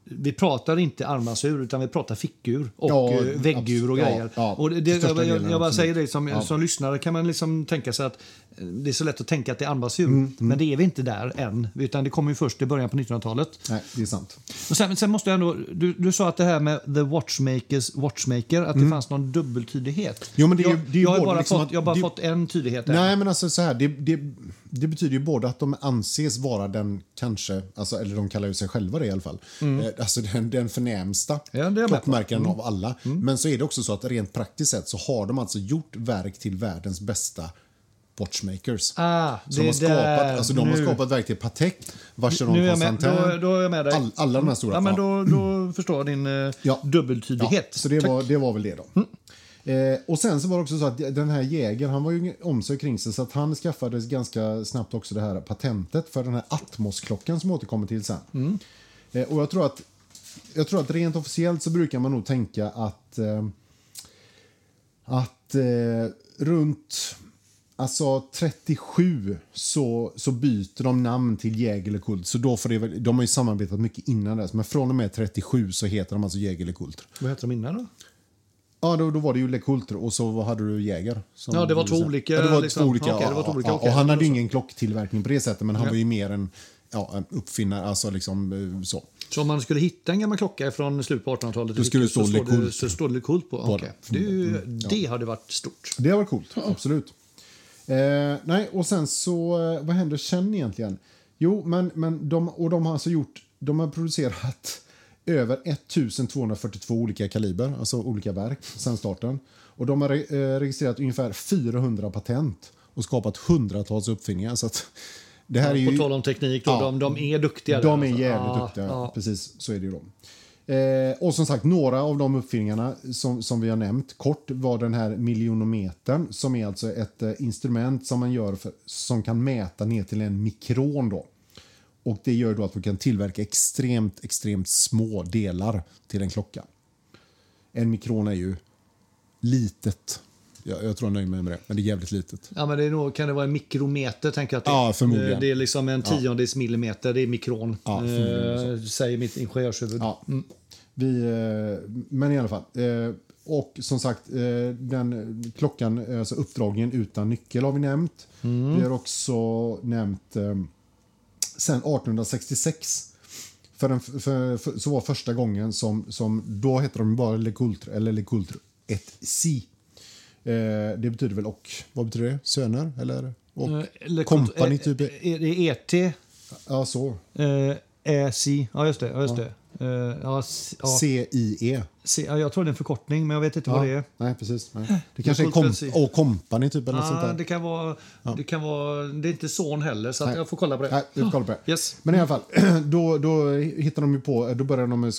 vi- pratar inte armbandsur, utan vi pratar fickur och Ja, eh, väggur och abs- ja, grejer. ja, och det, det, jag, jag, jag bara säger det, som, Ja. som lyssnare kan man liksom tänka sig att eh, det är så lätt att tänka att det är armbandsur. Mm, Men det är vi inte där än, utan det kommer ju först i början på 1900-talet. Nej, det är sant. Och sen, sen måste jag ändå, du, du sa att det här med the watchmakers watchmaker, att det fanns någon dubbeltydighet. Mm. Jo, men det är jag, det är jag har bara, liksom fått, jag bara det- fått en tydlighet där. Nej, men alltså så här, det, det, det betyder ju både att de anses vara den kanske, alltså, eller de kallar ju sig själva det i alla fall, eh, alltså den, den förnämsta Mm. Ja, på. Mm. klockmärkaren av alla. Men så är det också så att rent praktiskt sett så har de alltså gjort verk till världens bästa watchmakers. Ah, som det har skapat, där, alltså de har skapat verk till Patek, Vacheron Constantin, då, då är jag med dig. all, alla de här stora. Ja, men då, då förstår jag din eh, Ja. dubbeltydighet. Ja, så det Tack. var, det var väl det då. Eh, och sen så var det också så att den här jägaren, han var ju om sig kring sig så att han skaffade ganska snabbt också det här patentet för den här Atmos-klockan som återkommer till sen. Eh, och jag tror att jag tror att rent officiellt så brukar man nog tänka att eh, att eh, runt alltså 37 så, så byter de namn till Jäger eller Kult. Så då får det, de har ju samarbetat mycket innan dess, men från och med 37 så heter de alltså Jäger eller Kult. Vad heter de innan då? Ja, då, då var det ju LeCoultre och så hade du Jäger. Ja, det var två sa. olika, Ja, det var liksom. två olika. Okej, det var två ja, olika, ja, okej. och han Ja, hade ju ingen klocktillverkning på det sättet, men han Ja. var ju mer en, ja, uppfinnare. Alltså liksom eh, så. Så om man skulle hitta en gammal klocka från slutet på 1800-talet Då skulle det stå så står det LeCoultre på. På Okej. det. Ju, det hade varit stort. Det var coolt, absolut. Eh, nej, och sen så, eh, vad händer sen egentligen? Jo, men, men de, och de har alltså gjort, de har producerat över 1242 olika kaliber, alltså olika verk, sen starten. Och de har eh, registrerat ungefär 400 patent och skapat hundratals uppfinningar. Så att det här är På ju... tal om teknik, då, Ja. de, de är duktiga. De är alltså. jävligt Ja, duktiga, ja. precis så är det ju då. Eh, och som sagt, några av de uppfinningarna som, som vi har nämnt kort var den här miljonometern som är alltså ett eh, instrument som man gör för, som kan mäta ner till en mikron då. Och det gör då att man kan tillverka extremt, extremt små delar till en klocka. En mikron är ju litet. Jag, jag tror jag nöjer mig med det, men det är jävligt litet. Ja, men det är nog, kan det vara en mikrometer? Tänker jag att det, Ja, förmodligen. Det är liksom en tiondels millimeter, det är mikron. Ja, eh, säger mitt ingenjörshuvud. Ja. Vi, eh, men i alla fall. Eh, och som sagt, eh, den klockan, alltså uppdragningen utan nyckel har vi nämnt. Vi har också nämnt sen 1866. För, en, för, för, så var första gången som, som då hette de bara LeCoultre eller LeCoultre 1C. Eh, det betyder väl och, vad betyder det? Söner eller? Och Eh, Le- company eh, typ? eh, Är det ET? Ja, så. Eh, EC? Ja, just det. Ja, just det. Eh, ja, ja, C-I-E. C, ja, jag tror det är en förkortning, men jag vet inte vad det är. Nej, precis. Nej. Det kanske är LeCoultre kom, och company typ eller något sånt där. det kan vara... Det, kan vara det är inte son heller, så jag får kolla på det. Nej, vi får på det. Yes. Men i alla fall, [clears throat] då, då hittar de ju på, då börjar de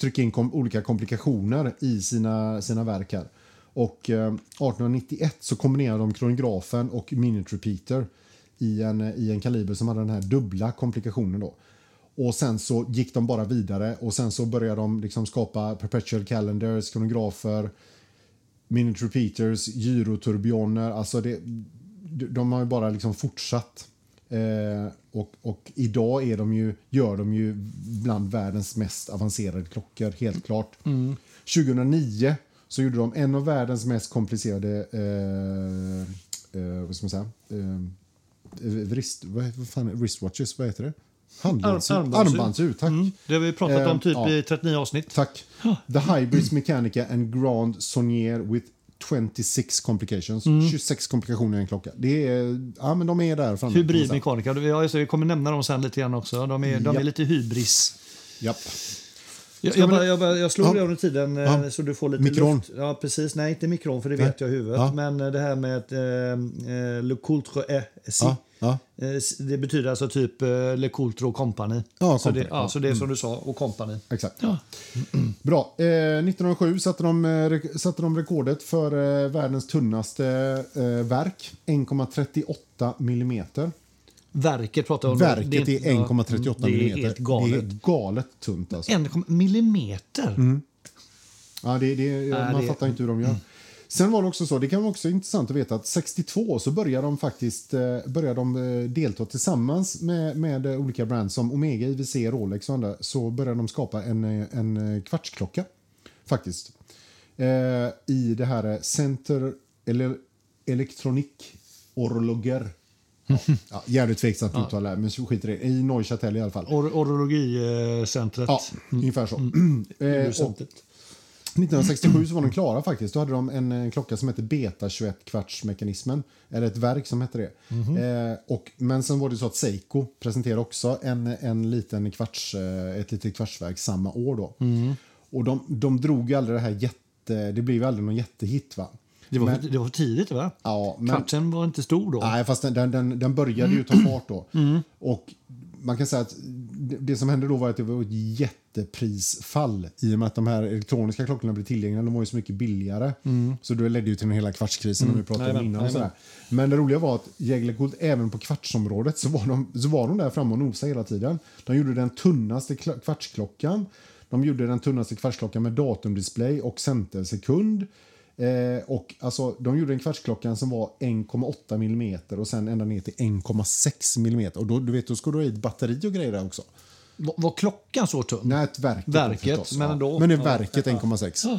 trycka in kom, olika komplikationer i sina, sina verk här. Och eh, 1891 så kombinerade de kronografen och minute repeater i en, i en kaliber som hade den här dubbla komplikationen. Då. Och sen så gick de bara vidare och sen så började de liksom skapa perpetual calendars, kronografer, minute repeaters, gyroturbioner. Alltså det, de har ju bara liksom fortsatt. Eh, och, och idag är de ju, gör de ju bland världens mest avancerade klockor, helt klart. 2009 så gjorde de en av världens mest komplicerade eh, eh, vad ska man säga? Eh, wrist, vad, vad fan, wristwatches, vad heter det? Handledsur. Arm- armbandsur. Tack. Mm. Det har vi pratat om Eh, typ ja. i 39 avsnitt. Tack. The Hybrids Mechanica and Grand Sonnier with 26 complications. Mm. 26 komplikationer i en klocka. Det är, ja, men de är där framme. Hybridmekaniker. Vi kommer nämna dem sen lite grann också. De är, de är lite hybris. Japp. Jag, jag, bara, jag, bara, jag slog Ja. det under tiden eh, Ja. så du får lite Mikron. luft. Ja, precis. Nej, inte mikron för det Nej. vet jag i huvudet. Ja. Men eh, det här med att, eh, eh, Le Coultre est si. Ja. Eh, Det betyder alltså typ eh, Le Coultre och Company. Ja, så, det, Company, ja, ja. Mm. så det är som du sa, och Company. Exakt. Ja. [clears throat] Bra. Eh, 1907 satte de, eh, satte de rekordet för eh, världens tunnaste eh, verk. 1,38 millimeter. Verket pratar om. Verket Det är inte- 1,38 ja, Det är millimeter. helt galet. Det är galet tunt alltså. En kom- millimeter? Ja, det, det, man det- fattar inte hur de gör. Sen var det också så, det kan vara också intressant att veta att 62 så började de faktiskt eh, började de eh, delta tillsammans med, med eh, olika brands som Omega, IWC, Rolex och andra så började de skapa en, en kvartsklocka faktiskt. Eh, I det här Center eller Electronic Orloger. Ja, jävligt tveksamt uttal där, men så skiter i det. I Neuchâtel i alla fall. Or orologicentret. Ja, ungefär så. Eh, och, Centret. 1967 så var de klara faktiskt. Då hade de en, en klocka som hette Beta 21 kvartsmekanismen. Eller ett verk som hette det. Mhm. Eh, och, men sen var det så att Seiko presenterade också en, en liten kvarts, eh, ett litet kvartsverk samma år då. Mhm. Och de, de drog ju aldrig det här jätte... Det blev ju aldrig någon jättehit va? Det var, Men- det var tidigt, va? Ja, men, Kvartsen var inte stor då. Nej, fast den, den, den, började ju ta fart då. [clears throat] Och man kan säga att det, som hände då var att det var ett jätteprisfall i och med att de här elektroniska klockorna blev tillgängliga. De var ju så mycket billigare. Så det ledde ju till den hela kvartskrisen som vi pratade om Jajamän, innan. Och jajamän. sådär. Men det roliga var att Jägle Gold, även på kvartsområdet, så var de, så var de där framme och nosade hela tiden. De gjorde den tunnaste kvartsklockan. De gjorde den tunnaste kvartsklockan med datumdisplay och centersekund. Eh, och alltså, de gjorde en kvartsklockan som var 1,8 millimeter och sen ända ner till 1,6 millimeter. Och då, du vet, då ska du ha i ett batteri och grejer där också. Var, var klockan så tung? Nej, ett verket. Verket, förstås, men ja. ändå. Men det är Ja. verket 1,6.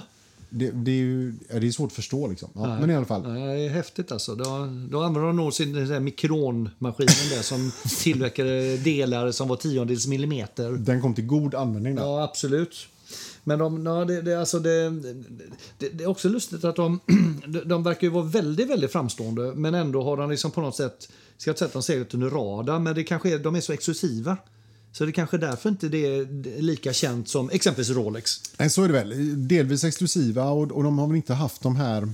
Det, det, är ju, ja, det är svårt att förstå liksom. Ja, men i alla fall. Det är häftigt alltså. Då, då använde de nog sin den mikronmaskinen där som [laughs] tillverkade delar som var tiondels millimeter. Den kom till god användning där. Ja, absolut. Men de, ja, det, det, alltså det, det, det är också lustigt att de, [clears throat] de, verkar ju vara väldigt, väldigt framstående men ändå har de liksom på något sätt, ska jag inte säga att de seglat under radarn, men det kanske är, de är så exklusiva. Så det kanske är därför inte det är lika känt som exempelvis Rolex. Nej, så är det väl. Delvis exklusiva och, och de har väl inte haft de här...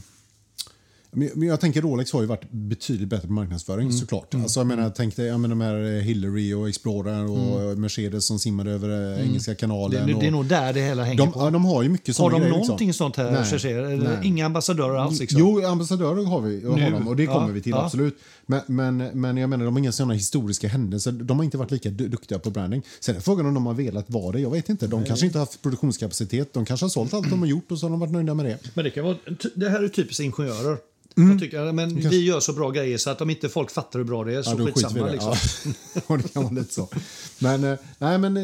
Men men jag tänker Rolex har ju varit betydligt bättre på marknadsföring Mm. såklart. Alltså, jag menar, tänk dig jag menar, de här eh, Hillary och Explorer och Mercedes som simmade över eh, Engelska Mm. Det, kanalen. det, och, det är nog där det hela hänger de, på. ja, de har ju mycket Har de grejer. någonting liksom. sånt här, Nej, nej. Inga ambassadörer alls? Liksom. Jo, ambassadörer har vi har de, och det kommer Ja, vi till, ja. absolut. Men, men, men jag menar, de har inga sådana historiska händelser. De har inte varit lika du- duktiga på branding. Sen är frågan om de har velat vara det. Jag vet inte. De kanske inte har haft produktionskapacitet. De kanske har sålt allt de har gjort och så har de varit nöjda med det. Men det, kan vara, det här är typiskt ingenjörer. Mm. Jag tycker, men vi gör så bra grejer så att om inte folk fattar hur bra det är så Ja, skitsamma. det. Liksom. [laughs] Ja. Det kan vara lite så. Men, eh, nej, men eh,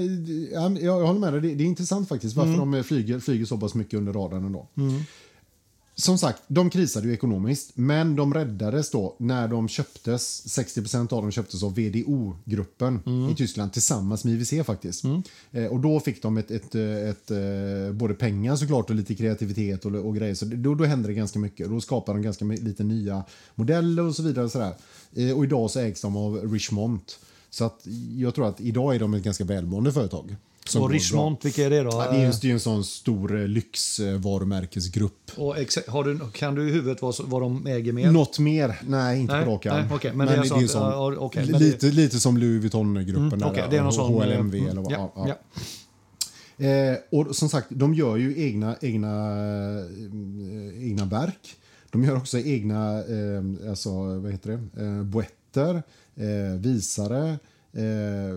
ja, jag, jag håller med dig. Det, det är intressant faktiskt varför Mm. de eh, flyger, flyger så pass mycket under radarn ändå. Som sagt, de krisade ju ekonomiskt, men de räddades då när de köptes. 60% av dem köptes av VDO-gruppen Mm. i Tyskland tillsammans med IWC faktiskt. Eh, och då fick de ett, ett, eh, ett, eh, både pengar såklart och lite kreativitet och, och grejer. Så då, då hände det ganska mycket. Då skapade de ganska lite nya modeller och så vidare. Och, sådär. Eh, och idag så ägs de av Richmond. Så att jag tror att idag är de ett ganska välmående företag. Som Och går Richmond, vilka är det då? Ja, det är ju det är en sån stor eh, lyxvarumärkesgrupp. Och har du, kan du i huvudet vad, vad de äger mer? Något mer? Nej, inte Nej, på rak arm. nej, okej, men det är sånt, sån- ja, okej, men det- lite, lite som Louis Vuitton-gruppen. Mm, där, okej, det är någon och sån, HLMV eh, eller vad. ja, Ja, ja. Eh, och som sagt, de gör ju egna, egna, eh, egna verk. De gör också egna eh, alltså, vad heter det? Eh, boetter, visare, eh,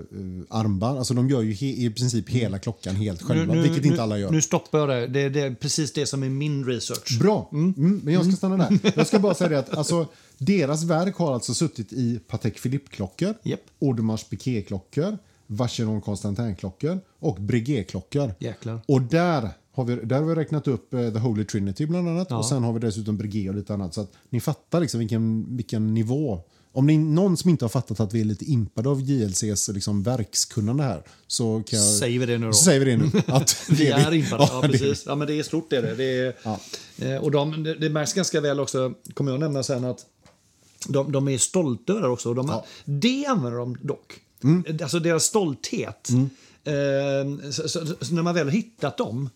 armband. Alltså de gör ju he, i princip hela klockan helt själva, vilket inte alla gör. Nu stoppar jag det. Det, det är precis det som är min research. Bra, mm. men jag ska stanna där. [laughs] Jag ska bara säga det att alltså, deras verk har alltså suttit i Patek Philippe-klockor, Japp. Audemars Piguet-klockor, Vacheron Constantin-klockor och Breguet-klockor. Och där har, vi, där har vi räknat upp eh, The Holy Trinity bland annat och sen har vi dessutom Breguet och lite annat. Så att ni fattar liksom vilken, vilken nivå. Om det är någon som inte har fattat att vi är lite impade av JLCs liksom verkskunnande här så jag... Säger vi det nu då? Säger vi det nu. [laughs] Att Vi det är impade. Ja, det- precis. Ja, men det är stort. Det, är det. Det, är, eh, och de, det, märks ganska väl också, kommer jag nämna sen, att de, de är stolta över det också. De, Ja. Det använder de dock. Alltså deras stolthet. Eh, så, så, så när man väl har hittat dem,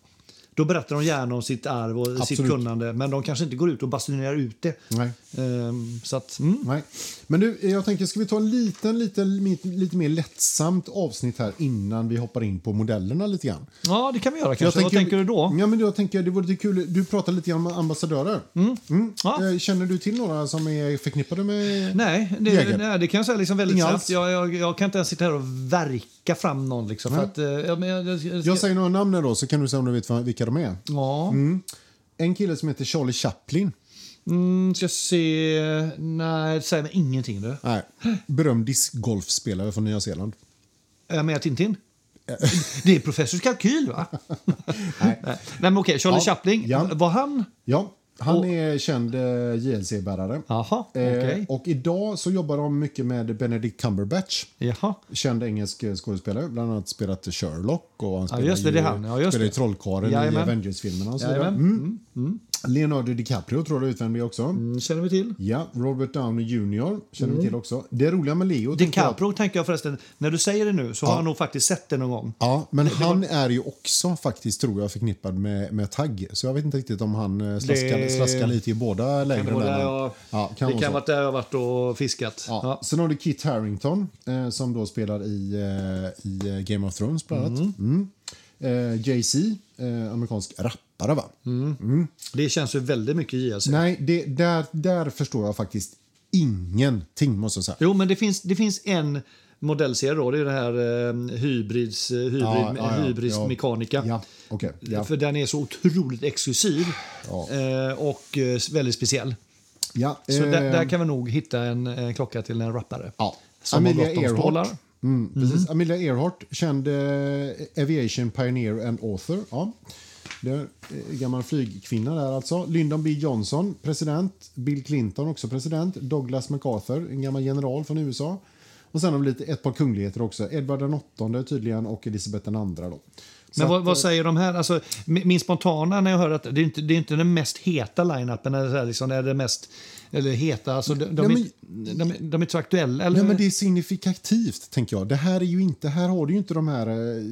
då berättar de gärna om sitt arv och sitt Absolut. kunnande. Men de kanske inte går ut och basunerar ut det. Nej. Eh, så att, mm. Nej. Men du, jag tänker, ska vi ta en liten, liten, lite, lite mer lättsamt avsnitt här innan vi hoppar in på modellerna lite grann? Ja, det kan vi göra kanske. Vad tänker du då? Ja, men jag tänker, det vore lite kul. Du pratade lite grann om ambassadörer. Mm. Ja. Eh, Känner du till några som är förknippade med... Nej, det, Jäger. nej, det kan jag säga liksom väldigt Inga snabbt. Jag, jag, jag kan inte ens sitta här och verka fram någon. Liksom, för att, eh, ja, jag, jag, jag, Jag säger några namn då, så kan du säga om du vet vilka de är. Ja, En kille som heter Charlie Chaplin. Mm, ska se... Nej, det säger mig ingenting. Du. Nej. Berömd discgolfspelare från Nya Zeeland. Är jag med Tintin? Det är professors kalkyl, va? [laughs] Nej. Nej, men okej. Charlie Ja, Chaplin. ja. Var han... Ja, han Och- är känd eh, JLC-bärare. Jaha, Eh, och idag så jobbar de mycket med Benedict Cumberbatch. Jaha. Känd engelsk eh, skådespelare. Bland annat spelat Sherlock och han spelar just det, ju, det han. Ja, just spelar det. Trollkarlen i. Avengers-filmerna och så. Leonardo DiCaprio tror det är också. Mm, känner vi till. Ja, Robert Downey Jr. känner vi till också. Det roliga med Leo... tänker jag- DiCaprio tänker jag förresten, när du säger det nu så har jag nog faktiskt sett det någon gång. Ja, men han är ju också faktiskt, tror jag, förknippad med, med tagg. Så jag vet inte riktigt om han eh, slaskar, Det- slaskar lite i båda Kan lägren. det där, jag, ja, det kan vara kan där jag har varit och fiskat. Ja. Ja. Sen har du Kit Harington eh, som då spelar i, eh, i eh, Game of Thrones bland annat. Mm. Eh, Jay-Z, eh, amerikansk rappare va? Det känns ju väldigt mycket JLC. Nej, det, där, där förstår jag faktiskt ingenting måste jag säga. Jo, men det finns, det finns en modellserie då. Det är det här eh, hybrids, eh, hybrid, Ja, ja, ja, hybrids ja. mekanika. Ja, ja. För den är så otroligt exklusiv eh, och eh, väldigt speciell. ja, Så eh, där, där kan vi nog hitta en, en klocka till en rappare. ja. Som Amelia. Earhart. Mm, precis. Amelia Earhart, känd eh, aviation pioneer and author. Ja. Det är en gammal flygkvinna där alltså. Lyndon B Johnson, president. Bill Clinton, också president. Douglas MacArthur, en gammal general från USA. Och sen har vi lite, ett par kungligheter också. Edvard den åttonde tydligen och Elisabeth den andra. Då. Så Men vad, att, vad eh, säger de här? Alltså, min spontana när jag hör att det är inte, det är inte den mest heta line-upen. Eller liksom, det är det mest eller heta. Alltså, de, de, Nej, är, de, är- de är inte så aktuella. Eller? Nej, men det är signifikativt, tänker jag. Det här är ju inte, här har du ju inte de här eh,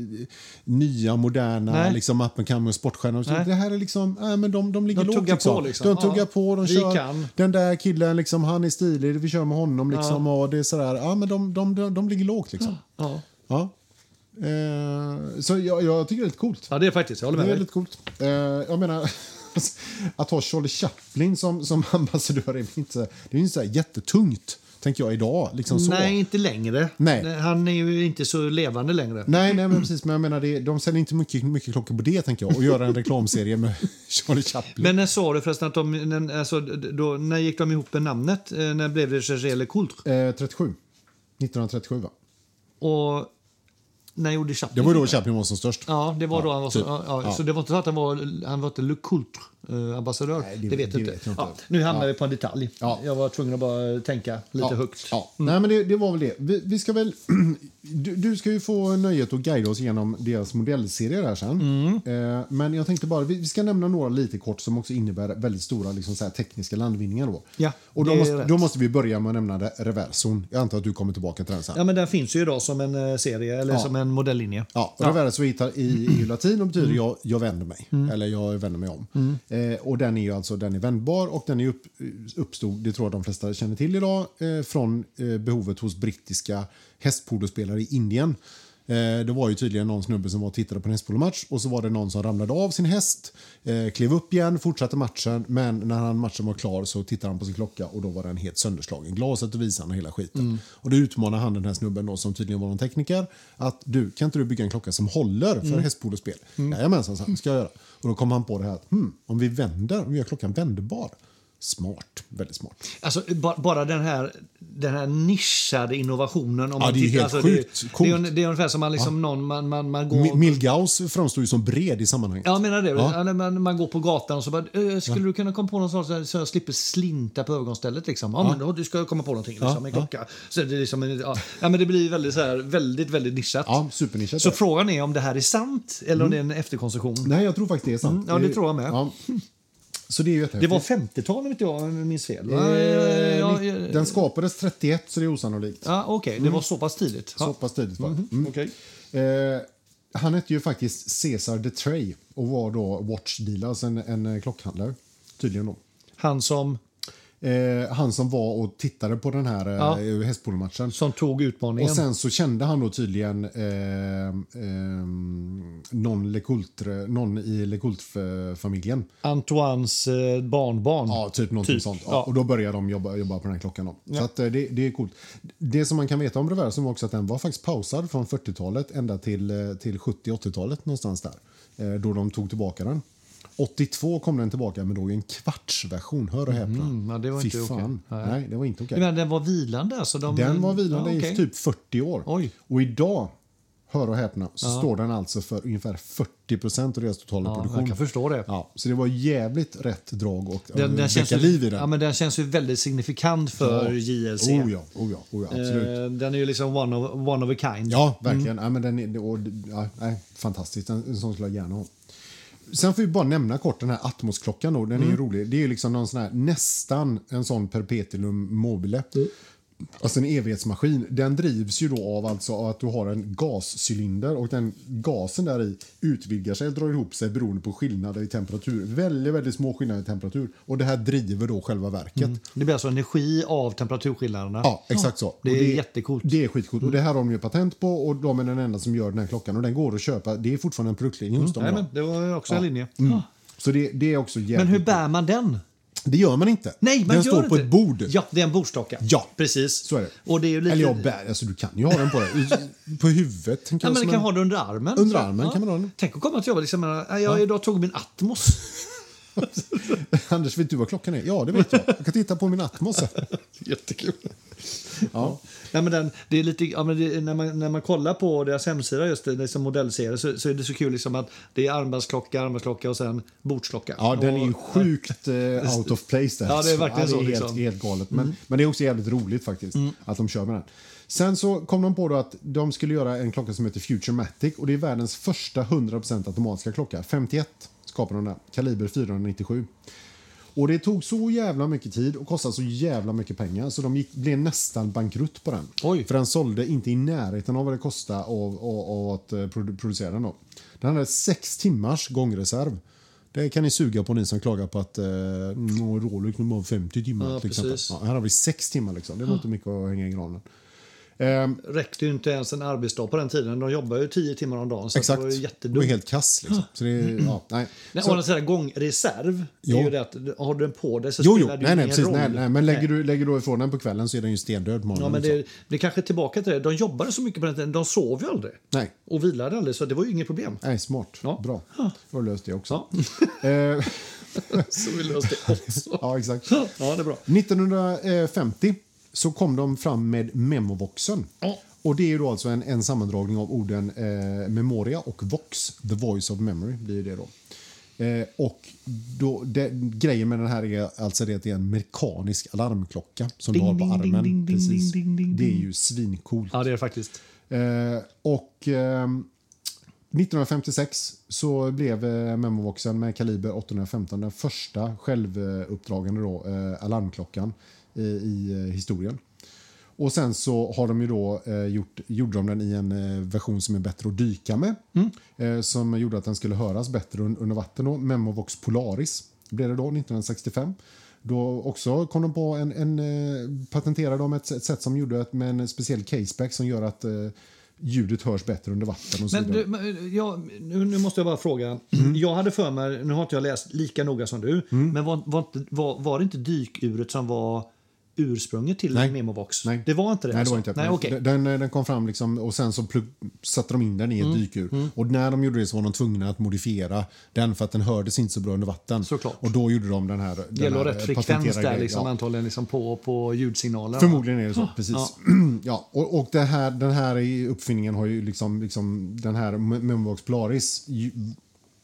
nya, moderna, Nej. liksom up and coming sportstjärnor. Så Nej. Det här är liksom, nej, men de, de ligger De lågt. liksom. på, liksom. De Ja. tuggar på, de kör. kan. Den där killen, liksom, han är stilig, vi kör med honom. Liksom, och det är sådär, ja, men de, de, de, de ligger lågt. Liksom. Ja. Ja. Eh, så jag, jag tycker det är lite coolt. ja, det är faktiskt. Jag håller Det med är dig. lite coolt. Eh, jag menar, [laughs] att ha Charlie Chaplin som, som [laughs] ambassadör är inte, det är inte så jättetungt, tänker jag idag. Liksom så. Nej, inte längre. Nej. Han är ju inte så levande längre. Nej, nej, men precis. Men jag menar, det, de säljer inte mycket, mycket klockor på det, tänker jag. Och göra en reklamserie med [laughs] Charlie Chaplin. Men när sa du förresten att de... När, alltså, då, när gick de ihop med namnet? Eh, När blev det Cherché Le Coultre? Eh, 37. 1937, va? Och när gjorde Chaplin Det var då? Chaplin var som störst. Ja, det var då han var så, typ. ja, Ja. Så det var inte så att han var, han var inte Le Coultre eh, ambassadör? Nej, det- det, vet det du inte. vet. Ja, nu hamnar Ja. vi på en detalj. Ja. Jag var tvungen att bara tänka lite ja, högt. Ja. Nej, men det, det var väl det. Vi, vi ska väl... [clears throat] du, du ska ju få nöjet att guida oss genom deras modellserier här sen. Mm. Eh, men jag tänkte bara, vi, vi ska nämna några lite kort som också innebär väldigt stora liksom, så här, tekniska landvinningar. Då. Ja, Och då måste, då måste vi börja med att nämna reverson. Jag antar att du kommer tillbaka till den sen. Ja, men den finns ju idag som en eh, serie, eller som en modellinje. Ja, reverso i, i, i latin och betyder Mm. jag, jag vänder mig. Eller jag vänder mig om. Eh, och den är ju alltså den är vändbar och den är upp, uppstod, det tror jag de flesta känner till idag, eh, från eh, behovet hos brittiska hästpolospelare i Indien. Eh, det var ju tydligen någon snubbe som var och tittade på en hästpolomatch och så var det någon som ramlade av sin häst, eh, klev upp igen, fortsatte matchen, men när han, matchen var klar så tittade han på sin klocka och då var den helt sönderslagen. Glaset och visan och hela skiten. Och då utmanade han den här snubben då, som tydligen var någon tekniker att du, kan inte du bygga en klocka som håller för mm. hästpolospel? Mm. Jajamensan, ska jag göra. Och då kom han på det här att hmm, om vi vänder, om vi gör klockan vändbar Smart. Väldigt smart. Alltså, bara den här, den här nischade innovationen. Om ja, man det är tittar, helt alltså, sjukt. Det, det, är, det är ungefär som man, liksom, ja. någon, man, man, man går... Milgauss framstår ju som bred i sammanhanget. Ja, menar det. Ja. Man, man går på gatan och så bara, skulle ja. du kunna komma på något sånt så jag slipper slinta på övergångsstället? Liksom? Ja, men då, du ska komma på någonting, liksom, en klocka. Så det, liksom, ja. ja. men det blir väldigt, så här, väldigt, väldigt nischat. Ja, supernischat. Så frågan är om det här är sant eller mm. om det är en efterkonstruktion. Nej, jag tror faktiskt det är sant. Mm, ja, det tror jag med. [laughs] Så det, är det var 50-tal om inte jag minns fel. Eh, den skapades 31 så det är osannolikt. Ja, Okej, okay. det mm. var så pass tidigt. Så pass tidigt var mm. mm. Okay. Eh, han hette ju faktiskt Cesar de Trey och var då watchdealer, alltså en, en klockhandlare. Tydligen då. Han som? Eh, han som var och tittade på den här ja. eh, hästpolomatchen. Som tog utmaningen. Och sen så kände han då tydligen eh, eh, någon, Lecoultre, någon i Lecoultre-familjen. Antoines eh, barnbarn. Ja, typ någonting typ. sånt. Ja. Och då började de jobba, jobba på den här klockan. Då. Så att, eh, det, det är coolt. Det som man kan veta om reversen var också att den var faktiskt pausad från 40-talet ända till, till 70-80-talet någonstans där. Då de tog tillbaka den. 82 kom den tillbaka, men då i en kvartsversion. Hör och häpna. Mm, ja, det var Fy inte fan. Okay. Nej. det var inte okej. Okay. Men den var vilande? Alltså de... Den var vilande ja, okay. i typ 40 år. Oj. Och idag, hör och häpna, så ja. står den alltså för ungefär 40 procent av deras totala ja, produktion. Jag kan förstå det. Ja, så det var jävligt rätt drag och den, den känns ju, liv i den. Ja, men den känns ju väldigt signifikant för ja. JLC. Oh ja, oh ja, oh ja absolut. Eh, den är ju liksom one of, one of a kind. Ja, verkligen. Mm. Ja, men den är, och, ja, nej, fantastisk. En, en sån skulle jag gärna ha. Sen får vi bara nämna kort den här Atmos-klockan. Den mm. är rolig. Det är liksom någon sån här, nästan en sån perpetuum mobile. Mm. Alltså en evighetsmaskin. Den drivs ju då av alltså att du har en gascylinder och den gasen där i utvidgar sig och drar ihop sig beroende på skillnader i temperatur. Väldigt, väldigt små skillnader i temperatur. Och det här driver då själva verket. Mm. Det blir alltså energi av temperaturskillnaderna? Ja, exakt så. Det är, det, jättecoolt. Det är skitcoolt. Mm. Och det här har de ju patent på och de är den enda som gör den här klockan. Och den går att köpa. Det är fortfarande en produktlinje hos mm. dem. Nej, men det var också en linje. Mm. Så det, det, är också jävligt Men hur bär man den? Det gör man inte. Nej, man den står inte. på ett bord. Ja, det är en bordsdocka. Ja, precis. Så är det. Och det är lite... Eller jag bär, alltså du kan ju ha den på dig. På huvudet. Ja, men du kan ha den under armen. Under armen ja. kan man ha den. Tänk att komma till jobbet liksom, jag ja. idag tog min Atmos. [laughs] Anders, vet du vad klockan är? Ja, det vet jag. Jag kan titta på min Atmos. [laughs] Jättekul. Ja. Ja, men den, det är lite, ja, men det, när, man, när man kollar på deras hemsida, just det, liksom modellserie, så, så är det så kul liksom att det är armbandsklocka, armbandsklocka och sen bordsklocka. Ja, den är ju sjukt [laughs] uh, out of place där. Ja, det är verkligen ja, det är så. Liksom. Helt, helt galet. Men, mm. men det är också jävligt roligt faktiskt mm. att de kör med den. Sen så kom de på då att de skulle göra en klocka som heter Futurematic och det är världens första 100% automatiska klocka. 51 skapade de den, kaliber 497. Och det tog så jävla mycket tid och kostade så jävla mycket pengar så de gick, blev nästan bankrutt på den. Oj. För den sålde inte i närheten av vad det kostade av, av, av att uh, producera den. Då. Den hade sex timmars gångreserv. Det kan ni suga på ni som klagar på att uh, Rolex har 50 timmar. Ja, till exempel. Ja, här har vi sex timmar. Liksom. Det var inte mycket att hänga i granen. Um, räckte ju inte ens en arbetsdag på den tiden. De jobbade ju tio timmar om dagen. Så exakt. det var ju jättedumt. Det var helt kass. Liksom. Så det, mm. ja, nej. Nej, så, så gångreserv jo. är ju det att har du den på dig så jo, spelar jo. det nej, nej, ingen precis, roll. nej, nej, Men lägger. Du, lägger du ifrån den på kvällen så är den ju stendöd Ja, men det, det är kanske tillbaka till det. De jobbade så mycket på den tiden. De sov ju aldrig. Nej. Och vilade aldrig. Så det var ju inget problem. Nej, smart. Ja. Bra. Då har löst det också. Ja. [laughs] Eh, [laughs] så vi löste det också. [laughs] ja, exakt. Ja, det är bra. 1950 så kom de fram med Memovoxen. Ja. Och Det är då alltså en, en sammandragning av orden eh, memoria och vox, the voice of memory. blir det då. Eh, och då, det, grejen med den här är alltså det att det är en mekanisk alarmklocka som ding, du har på armen. Ding, Precis. Ding, ding, det är ju svincoolt. Ja, det är det faktiskt. Eh, och eh, 1956 så blev eh, Memovoxen med kaliber 815 den första självuppdragande då, eh, alarmklockan i, i eh, historien. Och sen så har de ju då eh, gjort, gjorde de den i en eh, version som är bättre att dyka med. Mm. Eh, som gjorde att den skulle höras bättre un under vatten. Då. Memovox Polaris blev det då 1965. Då också kom de på en, en eh, patenterade de ett, ett sätt som gjorde att med en speciell caseback som gör att eh, ljudet hörs bättre under vatten. Och så Men du, men, ja, nu, nu måste jag bara fråga. Mm. Jag hade för mig, nu har inte jag läst lika noga som du, men var, var, var, var det inte dykuret som var ursprunget till Nej. Memovox? Nej. Det var inte det? Nej, det alltså? var inte. Nej, Men okej. den, den kom fram liksom, och sen så satte de in den i Mm. ett dykur. Och när de gjorde det så var de tvungna att modifiera den för att den hördes inte så bra under vatten. Såklart. Och då gjorde de den här... Den Det gäller här rätt frekvens där, liksom, Ja. antagligen liksom på, på ljudsignaler. Förmodligen är det så, precis. Ja. [clears throat] Ja. och och det här, den här uppfinningen har ju liksom, liksom den här Memovox Polaris ju,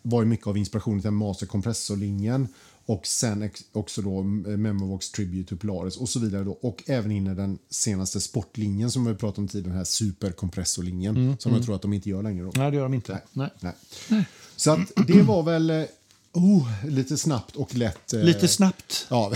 var ju mycket av inspirationen till Master Compressor-linjen och sen också då eh, Memovox Tribute to Polaris och så vidare då. Och även in i den senaste sportlinjen som vi pratat om tidigare, den här superkompressorlinjen Mm, som jag tror att de inte gör längre då. Nej, det gör de inte. Nej. Nej. Så att det var väl eh, oh, lite snabbt och lätt. eh, Lite snabbt. Ja.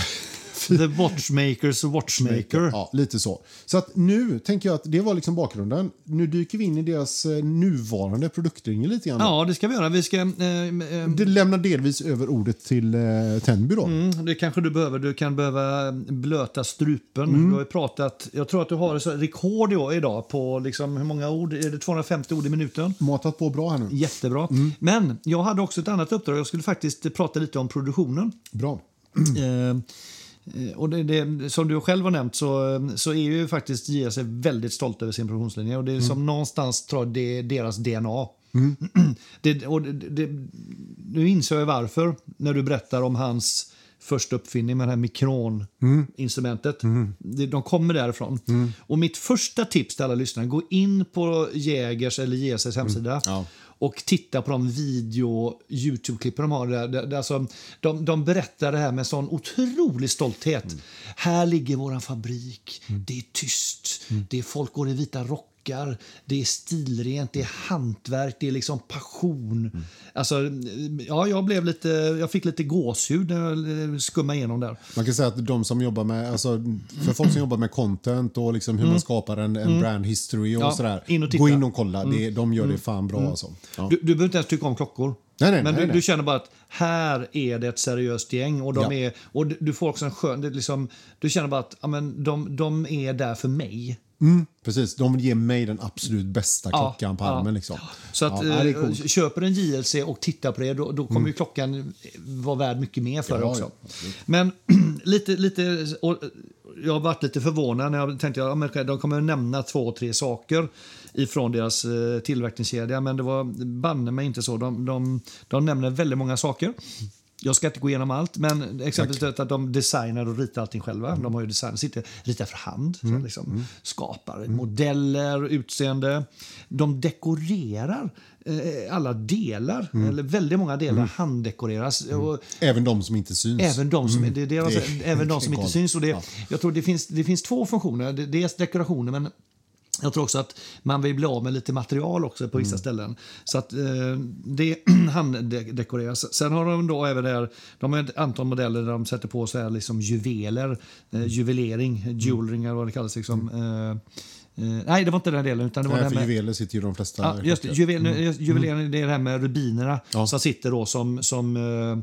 The Watchmakers Watchmaker. Ja, lite så. Så att nu tänker jag att det var liksom bakgrunden. Nu dyker vi in i deras eh, nuvarande produktlinje lite grann. Ja, det ska vi göra. Vi ska... Eh, eh, Det lämnar delvis över ordet till eh, Tenby då. Mm, det kanske du behöver. Du kan behöva blöta strupen. Mm. Du har pratat, jag tror att du har så- rekord idag på liksom, hur många ord? Är det 250 ord i minuten? Matat på bra här nu. Jättebra. Mm. Men jag hade också ett annat uppdrag. Jag skulle faktiskt prata lite om produktionen. Bra. Eh, eh, och det, det, som du själv har nämnt så, så är ju faktiskt JS väldigt stolt över sin produktionslinje. Och det är Mm. som någonstans tror det är deras DNA. [clears throat] Det, och det, det, nu inser jag varför när du berättar om hans första uppfinning med det här mikroninstrumentet. Det- De kommer därifrån. Och mitt första tips till alla lyssnare, gå in på Jägers eller JSS hemsida Ja. Och titta på de video Youtube-klippen de har. Där, där, där, alltså, de, de berättar det här med sån otrolig stolthet. Här ligger vår fabrik. Det är tyst. Det är folk går i vita rockar. Det är stilrent, det är hantverk, det är liksom passion. Alltså, ja, jag, blev lite, jag fick lite gåshud när jag eh, skummade igenom där. Man kan säga att de som jobbar med, alltså, för folk som jobbar med content och liksom hur man skapar en, en brand history och Mm. Ja, sådär. in och gå in och kolla. Det, de gör det fan bra alltså. Ja. Du, du behöver inte ens tycka om klockor. Nej, nej, men nej, du, du känner bara att här är det ett seriöst gäng. Och, de Ja. är, och du, får också en skön... Liksom, du känner bara att ja, men de, de är där för mig. Precis, de vill ge mig den absolut bästa Ja, klockan på ja. armen. Liksom. Så att, ja, eh, coolt. Mm. köper en JLC och tittar på det, då, då kommer ju klockan vara värd mycket mer för Ja, också. ja, men [clears throat] lite, lite, och jag har varit lite förvånad när jag tänkte att ja, de kommer nämna två, tre saker ifrån deras eh, tillverkningskedja, men det var banne mig inte så. De, de, de nämner väldigt många saker. Jag ska inte gå igenom allt, men exempelvis att de designar och ritar allting själva. De har ju design, sitter ritar för hand, så liksom, skapar modeller, utseende. De dekorerar eh, alla delar, eller väldigt många delar handdekoreras. Och Även de som inte syns. Även de som, det, det, är alltså, även de som inte syns. Och det, Ja. Jag tror det finns, det finns två funktioner. Dels dekorationer, men jag tror också att man vill bli av med lite material också på Mm. vissa ställen. Så att eh, det [clears throat] handdekoreras. Sen har de då även där, de har ett antal modeller där de sätter på så här liksom juveler, Mm. eh, juvelering, jewelring eller vad det kallas. Liksom. Eh, eh, nej, det var inte den delen. Utan det var Nej, det för här med, juveler sitter ju de flesta Ja, just det. klockor. Juvel, Juvelering, det är det här med rubinerna Ja. som sitter då som, som, eh, eh,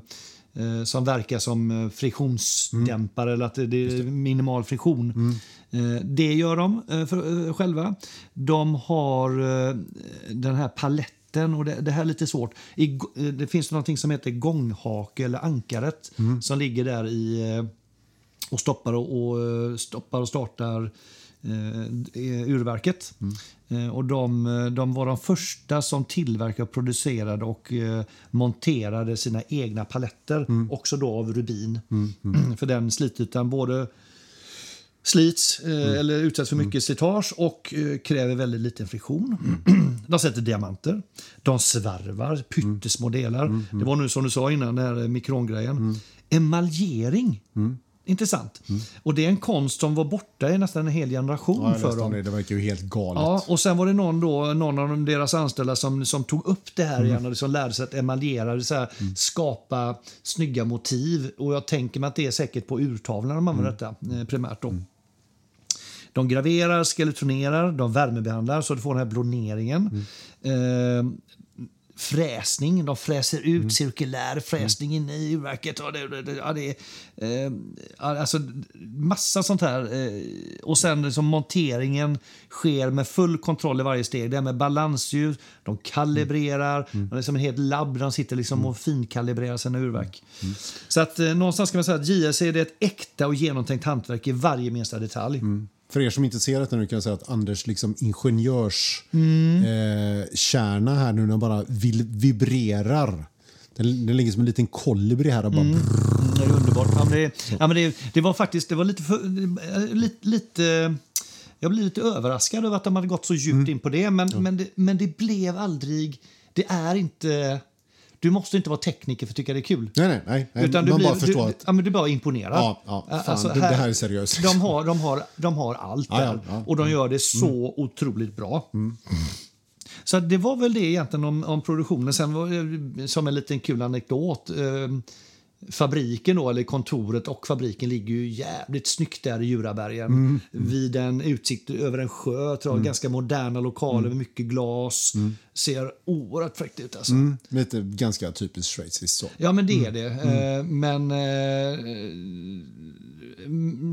som verkar som eh, friktionsdämpare eller att det, är minimal friktion. Eh, det gör de eh, för, eh, själva. De har eh, den här paletten och det, det här är lite svårt. I, eh, det finns något som heter gånghake eller ankaret som ligger där i eh, och stoppar och, och, eh, stoppar och startar eh, urverket. Eh, och de, eh, de var de första som tillverkade, producerade och eh, monterade sina egna paletter, också då av rubin. [clears throat] För den slitytan både slits eh, eller utsätts för mycket slitage och eh, kräver väldigt liten friktion. [clears throat] de sätter diamanter, de svarvar pyttesmå delar. Det var nu som du sa innan, den här mikrongrejen. Emaljering. Intressant. Och det är en konst som var borta i nästan en hel generation Ja, för dem. det. det verkar ju helt galet. Ja, och sen var det någon, då, någon av deras anställda som, som tog upp det Mm. här igen och liksom lärde sig att emaljera, det vill säga skapa snygga motiv. Och jag tänker mig att det är säkert på urtavlan de använder Mm. detta eh, primärt. Då. De graverar, skeletonerar, de värmebehandlar så du får den här bloneringen. Mm. Eh, fräsning. De fräser ut cirkulär fräsning inne i urverket. Och det, det, ja, det, eh, alltså, massa sånt här. Eh, och sen liksom, monteringen sker med full kontroll i varje steg. Det är med balansljus, de kalibrerar. Mm. De är som en helt labb. De sitter liksom och finkalibrerar sina urverk. Så att eh, någonstans ska man säga att JLC är ett äkta och genomtänkt hantverk i varje minsta detalj. För er som inte ser det nu kan jag säga att Anders liksom ingenjörskärna eh, här nu den bara vibrerar. Den, den ligger som en liten kolibri här och bara Mm, det är underbart. Ja, men det, ja, men det, det var faktiskt det var lite, för, eh, lite, lite jag blev lite överraskad över att de hade gått så djupt Mm. in på det. Men, men, det, men det blev aldrig... Det är inte... Du måste inte vara tekniker för att tycka det är kul. Nej, nej, nej. nej. Utan du, man blir, bara förstår du, att ja, men du bara imponerad. Ja, ja, fan, det- det här är seriöst. De har, de har, de har allt Ja, där ja. Mm. och de gör det så otroligt bra. Så att det var väl det egentligen om, om produktionen. Sen var som en liten kul anekdot. Eh, fabriken då, eller kontoret och fabriken ligger ju jävligt snyggt där i Djurabergen. Mm. Vid en utsikt över en sjö. Tror jag, Ganska moderna lokaler med mycket glas. Ser oerhört fräckt ut alltså. Mm, lite ganska typiskt schweiziskt så. Ja, men det är det. Mm. Eh, men eh,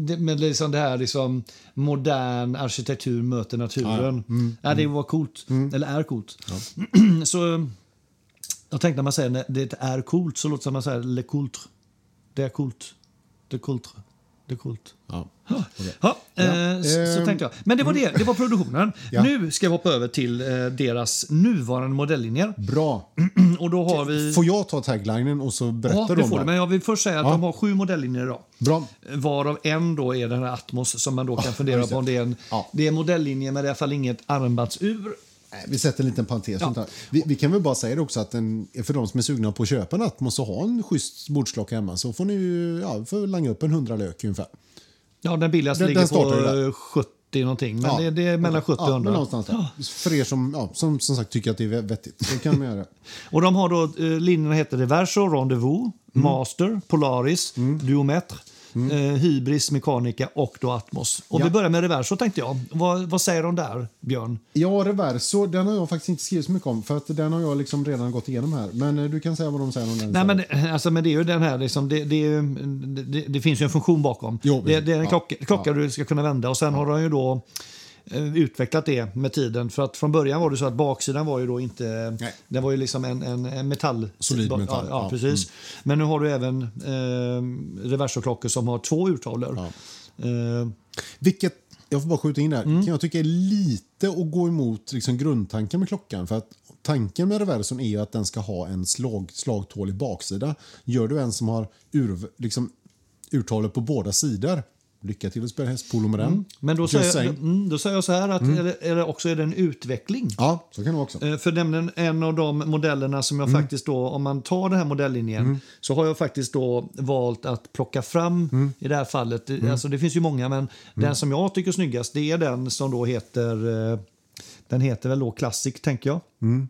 det, men liksom det här liksom modern arkitektur möter naturen. Mm. Ja, det var coolt. Eller är coolt. [clears throat] så jag tänkte när man säger när det är coolt så låter det som att man säger le coultre. Det är coolt. Det är coultre. Det är coolt. Ja. Ja, eh, så, så ehm, tänkte jag. Men det var det, det var produktionen. [laughs] Ja. Nu ska vi hoppa över till eh, deras nuvarande modelllinjer. Bra. [clears throat] Och då har vi... Får jag ta taglinen och så berättar Ja, du det om får det? du. Men jag vill först säga att Ja. de har sju modelllinjer idag. Bra. Varav en då är den här Atmos som man då kan fundera just det. på om det är en Ja. det är en modelllinje men det är i alla fall inget armbandsur. Vi sätter en liten parentes. här. Vi, vi kan väl bara säga det också att en, för de som är sugna på att köpa en Atmos och ha en schysst bordsklocka hemma så får ni ju ja, får langa upp en hundra lök ungefär. Ja, den billigaste Den- ligger den på där. eh, 70 någonting. Men Ja. det, det är mellan 70 och ja, 100. men någonstans där. För er som, ja, som som sagt tycker att det är vettigt så kan man göra det. [laughs] Och de har då, eh, linjerna heter Reverso, Rendezvous, Mm. Master, Polaris, Duometre, eh, Hybris, Mechanica och då Atmos. Och Ja. vi börjar med Reverso tänkte jag. Vad, vad säger de där, Björn? Ja, Reverso, den har jag faktiskt inte skrivit så mycket om för att den har jag liksom redan gått igenom här. Men eh, du kan säga vad de säger om den. Nej, men, det- alltså, men det är ju den här, liksom, det, det, ju, det, det finns ju en funktion bakom. Jo, det, det är en Ja. klocka, klocka du ska kunna vända och sen har de ju då eh, utvecklat det med tiden. För att från början var det så att baksidan var ju då inte... Nej. Den var ju liksom en, en, en metall. Solid metall, Ja, ja, ja. precis. Men nu har du även eh, reversorklockor som har två urtavlor. Eh, Vilket, jag får bara skjuta in där, Mm. kan jag tycka är lite att gå emot liksom grundtanken med klockan. För att tanken med reverson är att den ska ha en slag, slagtålig baksida. Gör du en som har ur, liksom, urtalet på båda sidor, lycka till att spela hästpolo med den. men då säger, saying. mm, då säger jag så här att det, är det också är det en utveckling. Ja, så kan det också. Eh, För nämligen en av de modellerna som Mm. jag faktiskt då, om man tar den här modelllinjen, så har jag faktiskt då valt att plocka fram Mm. i det här fallet, alltså det finns ju många, men den som jag tycker är snyggast det är den som då heter, eh, den heter väl då Classic tänker jag. Mm.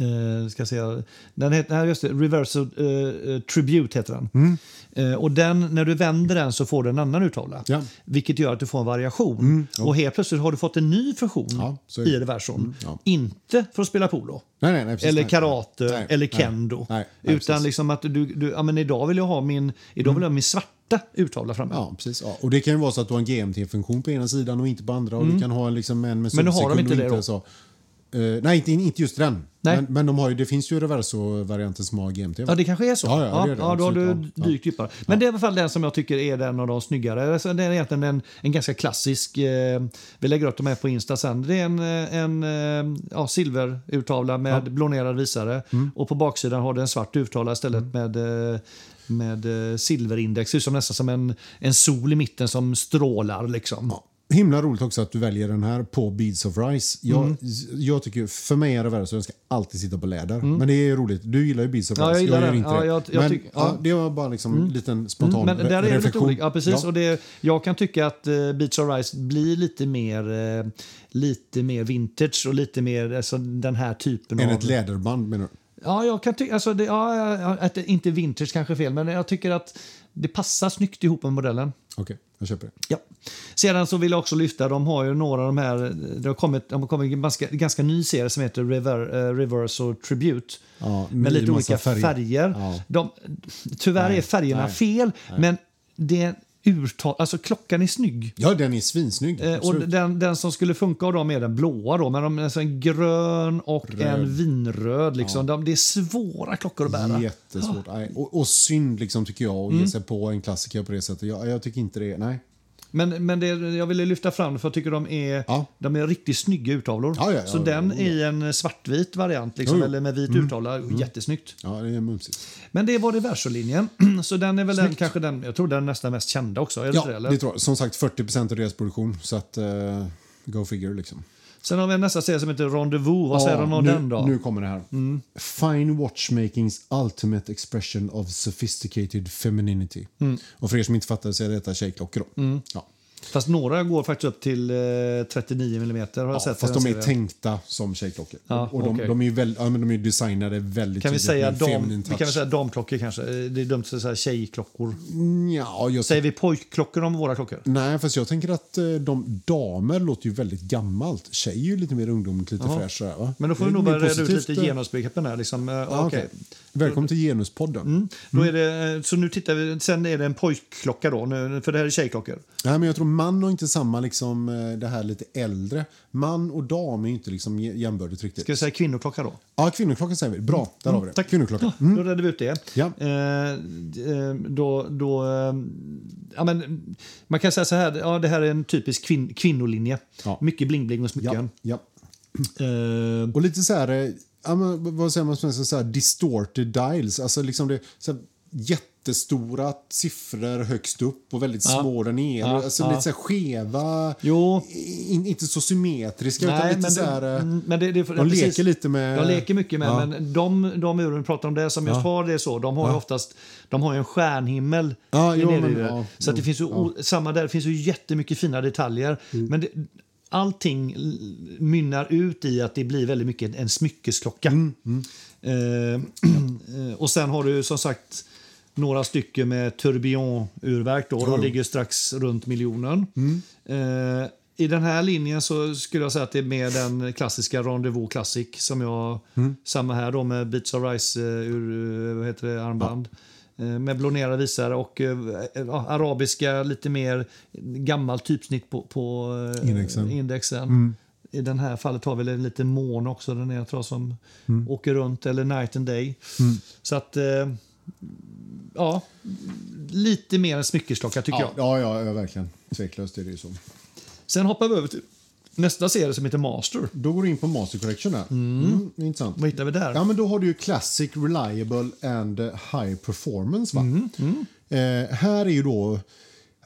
Eh, ska säga. Den heter, nej, just det, Reversal eh, Tribute heter den. Eh, och den, när du vänder den så får du en annan urtavla. Mm. Ja. Mm, Vilket gör att du får en variation. Och helt plötsligt har du fått en ny funktion Ja, i reverson. ja. Inte för att spela polo. Nej, nej, precis, eller karate nej, eller kendo. Utan liksom att du, du ja, men idag vill jag ha min, idag vill jag ha min svarta urtavla framme. Ja, precis. Ja. Och det kan ju vara så att du har en GMT-funktion på ena sidan och inte på andra. Och du kan ha liksom en med Mm. Men nu har de inte det Så. Eh, nej, inte, inte just den. Men, men de har ju, det finns ju reverso-varianter som har GMT. va? Ja, det kanske är så. Ja, ja, det det, då har du ja. dykt djupare. Men det är i alla fall den som jag tycker är den av de snyggare. Alltså, det är egentligen en, en ganska klassisk... Eh, vi lägger upp de här på Insta sen. Det är en, eh, en eh, ja, silverurtavla med blånerad visare. Mm. Och på baksidan har du en svart urtavla istället med, eh, med silverindex. Det ser ut som nästan som en, en sol i mitten som strålar. Liksom. Himla roligt också att du väljer den här på Beads of Rice. Jag, Mm. jag tycker, för mig är reverso, den ska alltid sitta på läder. Men det är roligt. Du gillar ju Beads of Mm. Ja, jag gillar gör den. inte Ja, det. jag- jag men, ja. det var bara liksom en liten spontan Men där är det lite reflektion. olika. Ja, precis. Ja. Och det, jag kan tycka att uh, Beach of Rice blir lite mer, eh, lite mer vintage och lite mer alltså, den här typen Än av... ett läderband menar du? Ja, jag kan tycka... Alltså det, ja, ja, att det, inte vintage kanske är fel, men jag tycker att det passar snyggt ihop med modellen. Okej, jag köper det. Ja. Sedan så vill jag också lyfta, de har ju några av de här, det har kommit, de har kommit en ganska, ganska ny serie som heter Rever, eh, Reverse och Tribute. Ja, med lite olika färger. färger. Ja. De, tyvärr Nej, är färgerna nej, fel, men det urtal, alltså klockan är snygg. Ja, den är svinsnygg. Eh, och den, den som skulle funka av dem är den blåa då, men de, alltså en grön och en vinröd. Liksom. De, det är svåra klockor att bära. Jättesvårt. Nej. Och, och synd liksom, tycker jag att Mm. ge sig på en klassiker på det sättet. Jag, jag tycker inte det. Nej. Men, men det, jag ville lyfta fram det för jag tycker de är, Ja. de är riktigt snygga urtavlor. Ja, ja, så den ja, i en svartvit variant, liksom, eller med vit urtavla, jättesnyggt. Ja, det är mumsigt. Men det var det Verso-linjen. [clears throat] Så den är väl den, kanske den, jag tror den är nästan mest kända också. Är det Ja, det, eller? det tror jag. Som sagt, 40 av deras produktion. Så att, eh, go figure liksom. Sen har vi nästa serie som heter Rendezvous. Vad säger de om den då? Mm. Nu kommer det här. Fine watchmakings ultimate expression of sophisticated femininity. Mm. Och för er som inte fattar så är detta tjejklockor då. Ja. Fast några går faktiskt upp till eh, 39 mm. Har jag Ja, sett fast de är serien. tänkta som tjejklockor. Ja, och de, okej. de är ju väl, ja, men de är designade väldigt Kan vi säga, dam, vi kan säga damklockor kanske? Eh, Det är dumt att säga tjejklockor. Ja, jag, Säger vi pojkklockor om våra klockor? Nej, fast jag tänker att eh, de damer låter ju väldigt gammalt. Tjej är ju lite mer ungdomligt, lite Va? Men då får vi nog börja reda ut lite eh, genusbegreppen här. Liksom. Eh, Ja, okej. okej. Välkommen till Genuspodden. Då är det, eh, så nu tittar vi, sen är det en pojkklocka då, nu, för det här är tjejklockor. Nej, men jag tror man har inte samma liksom, eh, det här lite äldre. Man och dam är inte liksom jä- jämbördigt riktigt. Ska vi säga kvinnoklocka då? Ja, kvinnoklocka säger vi. Bra, där har vi det. Tack. Kvinnoklocka. Ja, [laughs] Då redde vi ut det. Ja. Eh, eh, då, då, eh, ja, men, man kan säga så här, ja, det här är en typisk kvin, kvinnolinje. Ja. Mycket bling-bling och Ja, smycken. ja. Eh, Och lite så här, ja, men, vad säger man, på svenska? så här, distorted dials. Alltså liksom det, så här, jättestora siffror högst upp och väldigt Ja. små där nere. Ja, Alltså ja. lite så skeva, in, inte så symmetriska utan lite men, så här... eh, mm, men det, det, de leker lite med... Jag leker mycket med, men de, de uren pratar om det som just Ja. har det så, de har ju oftast de har ju en stjärnhimmel jo, men- det. Så att det finns ju, samma där, det finns ju jättemycket fina detaljer. Mm. Men det, allting mynnar ut i att det blir väldigt mycket en smyckesklocka. Mm, Eh, [clears throat] eh, och sen har du som sagt några stycken med tourbillon-urverk. Då. De ligger strax runt miljonen. Mm. Eh, I den här linjen så skulle jag säga att det är med den klassiska Rendezvous Classic som jag, Mm. samma här då med Beats of Rice eh, ur, eh, vad heter det, armband. Eh, Med blånerade visare och eh, ja, arabiska, lite mer gammalt typsnitt på, på Indexen. indexen. I den här fallet har vi en liten mån också, den är jag tror som åker runt, eller Night and Day. Så att, ja, lite mer en smyckesklocka tycker Ja, jag. ja, ja, verkligen. Tveklöst är det ju så. Sen hoppar vi över till nästa serie som heter Master. Då går du in på Master Collection där. Mm. intressant. Vad hittar vi där? Ja, men då har du ju Classic, Reliable and High Performance. Va? Mm, Eh, här är ju då...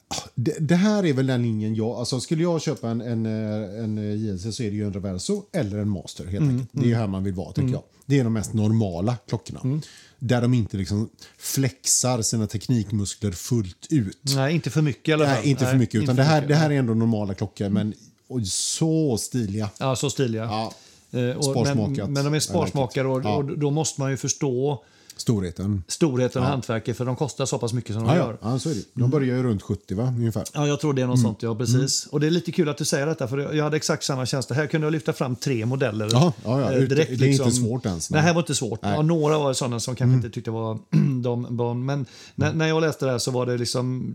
ah, Det, det här är väl den linjen jag... Alltså skulle jag köpa en, en, eh, en eh, JLC så är det ju en Reverso eller en Master. helt Mm, enkelt. Det är ju här man vill vara, tänker jag. Det är de mest normala klockorna. Där de inte liksom flexar sina teknikmuskler fullt ut. Nej, inte för mycket i alla fall. Nej, inte för mycket. Utan det, här, mycket. det här är ändå normala klockor, men oj, så stiliga. Ja, så stiliga. Ja. Eh, och, men, men de är sparsmakade och, och då måste man ju förstå Storheten. storheten och hantverket för de kostar så pass mycket som de Ja, gör. ja. ja, så är det. De börjar ju runt 70, va? Ungefär. Ja, jag tror det är Mm. något sånt. Ja, precis. Och det är lite kul att du säger detta, för jag hade exakt samma känsla. Här kunde jag lyfta fram tre modeller Ja, ja, ja. eh, direkt. Det är inte liksom. svårt ens, Nej, det här var inte svårt. Mm. Ja, några var sådana som kanske inte tyckte var [clears throat] de, de Men när, när jag läste det här så var det liksom,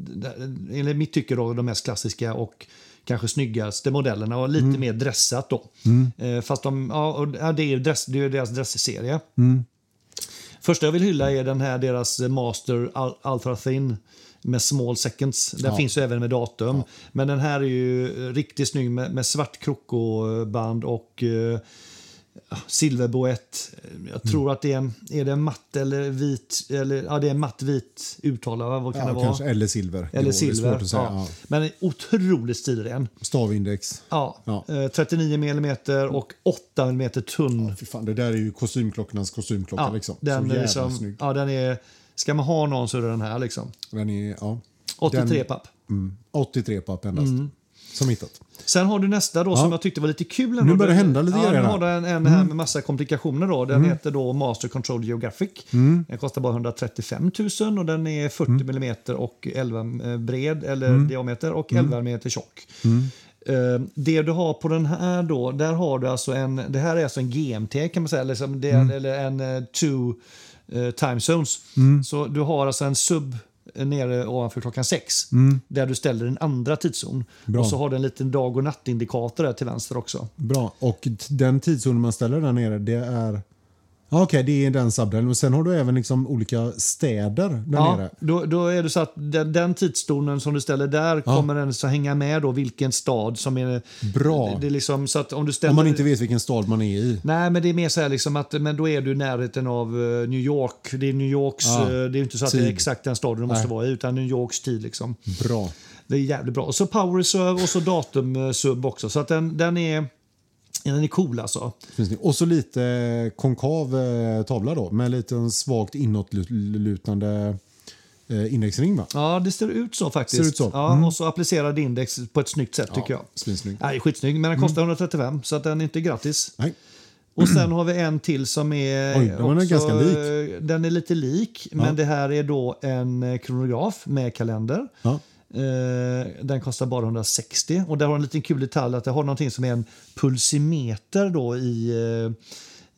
enligt mitt tycke, då, de mest klassiska och kanske snyggaste modellerna och lite Mm. mer dressat då. Eh, fast de, ja, ja, det är dress, det är deras dressserie. Mm. Första jag vill hylla är den här deras Master Ultra Thin med small seconds. Den Ja. finns ju även med datum. Men den här är ju riktigt snygg med, med svart krokoband och eh, silverboett. Jag tror att det är är det en matt eller vit, eller ja det är en matt vit uttalare. va? Vad kan Ja, det vara? kanske, eller silver. Eller är silver. Säga. Ja. Ja. Men en otroligt stilren. Stavindex. Ja. Ja. Eh, 39 mm och 8 mm tunn. Fy fan, det där är ju kostymklockornas kostymklocka. Ja, liksom. den, är liksom, ja, den är, ska man ha någon så är det den här. Liksom. Den är, ja. 83 Den- papp. Mm, 83 papp endast. Som hittat. Sen har du nästa då som jag tyckte var lite kul. ändå. Nu börjar det hända lite ja, grejer nu här. har du en, en här med massa komplikationer. Då. Den heter då Master Control Geographic. Den kostar bara 135 000 och den är 40 mm och 11 bred eller diameter och 11 mm tjock. Eh, Det du har på den här då, där har du alltså en, det här är alltså en GMT kan man säga, eller, som det, eller en eh, two eh, time zones. Så du har alltså en sub eh, nere ovanför klockan sex där du ställer en andra tidszon. Bra. Och så har du en liten dag och nattindikator där till vänster också. Bra. Och den tidszonen man ställer där nere, det är... Ja, Okej, det är den subdelen. Och sen har du även liksom olika städer där Ja, nere. då, då är det så att den, den tidszonen som du ställer där kommer den så hänga med då vilken stad som är... Bra. Det är liksom så att om du ställer... Om man inte vet vilken stad man är i. Nej, men det är mer så här liksom att men då är du i närheten av eh, New York. Det är New Yorks... Ja. eh, det är inte så att det är Tid. exakt den staden du måste Nej. vara i, utan New Yorks tid liksom. Bra. Det är jävligt bra. Och så power reserve och så datum eh, sub också. Så att den, den är... Den är cool alltså. Och så lite konkav eh, tavla då, med en svagt inåtlutande eh, indexring. Va? Ja, det ser ut så faktiskt. Ser ut så. Mm. Ja, Och så applicerad index på ett snyggt sätt tycker jag. Svinsnygg. Nej, skitsnygg, men den kostar 135 så att den är inte gratis. Nej. Och sen har vi en till som är... Oj, den är ganska lik. Den är lite lik, men det här är då en eh, kronograf med kalender. Ja. Eh, Den kostar bara 160 och där har en liten kul detalj att det har någonting som är en pulsimeter då i, eh,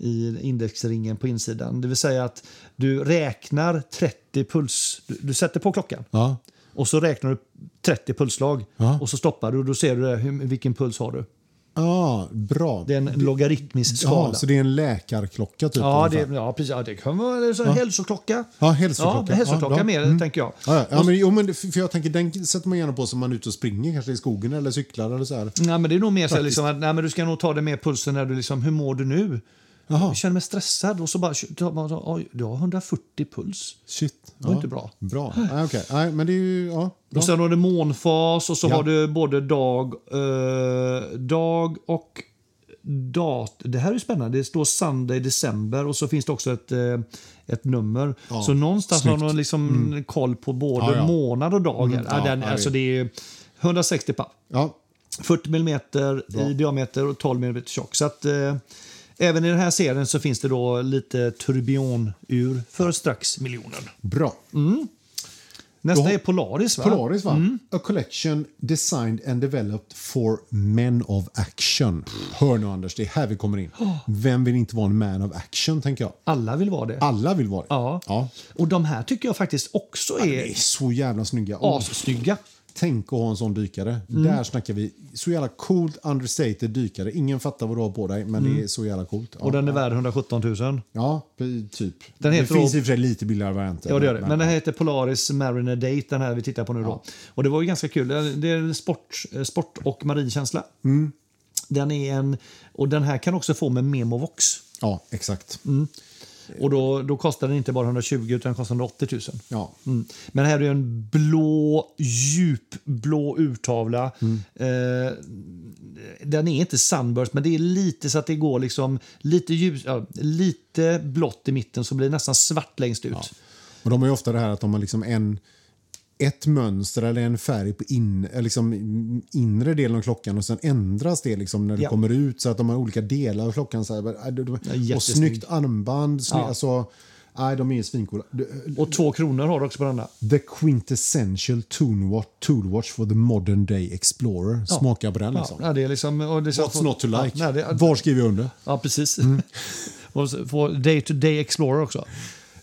i indexringen på insidan. Det vill säga att du räknar 30 puls. Du, du sätter på klockan Ja. och så räknar du 30 pulsslag Ja. och så stoppar du och då ser du hur, vilken puls har du. Ja, bra. Det är en logaritmisk skala. Ja, så det är en läkarklocka typ? Ja, det, ja, precis. Ja, det kan vara en sån hälsoklocka. Ja, hälsoklocka. Ja, hälsoklocka Ja, mer, Mm. tänker jag. Ja, ja. ja men, jo, men, det- för jag tänker, den sätter man gärna på som man är ute och springer, kanske i skogen eller cyklar eller så här. Nej, men det är nog mer så här, liksom, att nej, men du ska nog ta det med pulsen när du liksom, hur mår du nu? Jaha, Jag känner mig stressad och så bara, du har 140 puls. shit. var inte bra. Bra. Nej, okej. Nej, men det är ju... Ja, bra. Och sen har du månfas och så Ja. har du både dag, eh, dag och dat. Det här är spännande. Det står Sunday december och så finns det också ett, eh, ett nummer. Ja, så någonstans har snyggt. man liksom koll på både Ja, ja. månad och dag. Mm, ja, ja, den, ja, det- alltså det är 160 papp. Ja, 40 mm i diameter och 12 mm tjock. Så att, eh, även i den här serien så finns det då lite turbionur för strax miljonen. bra. Nästa Då är Polaris va? Polaris, va? A collection designed and developed for men of action. Hör nu, Anders, det är här vi kommer in. Vem vill inte vara en man of action, tänker jag. Alla vill vara det. Alla vill vara det. Ja. ja. Och de här tycker jag faktiskt också är är så jävla snygga. Assnygga. Tänk att ha en sån dykare. Mm. Där snackar vi så jävla coolt understated dykare. Ingen fattar vad du har på dig, men det är så jävla coolt. Ja, Mm. Och den är värd 117 000. ja typ. Den det heter finns då- i och för sig lite billigare varianter. Ja, det gör det. Men den heter Polaris Mariner Date, den här vi tittar på nu. Då. Och det var ju ganska kul. Det är en sport, eh, sport och marinkänsla. Mm. Den är en, och den här kan också få med Memovox. Ja, exakt. Mm. Och då, då kostar den inte bara 120 utan kostar 180 000. Ja. Mm. Men här är en blå, djupblå urtavla. Mm. Eh, den är inte sunburst, men det är lite så att det går liksom lite, ljus, ja, lite blått i mitten så blir det nästan svart längst ut. Och de har ju ofta det här att de har liksom en, ett mönster eller en färg på in, eh, liksom inre delen av klockan och sen ändras det liksom när det Ja. kommer ut så att de har olika delar av klockan. Så här, äh, och snyggt armband. Sny, Ja. alltså, nej, de är svincoola. Det- Och två kronor har du också på denna. The quintessential toolwatch, toolwatch for the modern day explorer. Smaka på den liksom. Ja, det är liksom, och det är What's not to like? Ja, det, Var skriver jag under? ja precis. [laughs] och så får Day to Day Explorer också.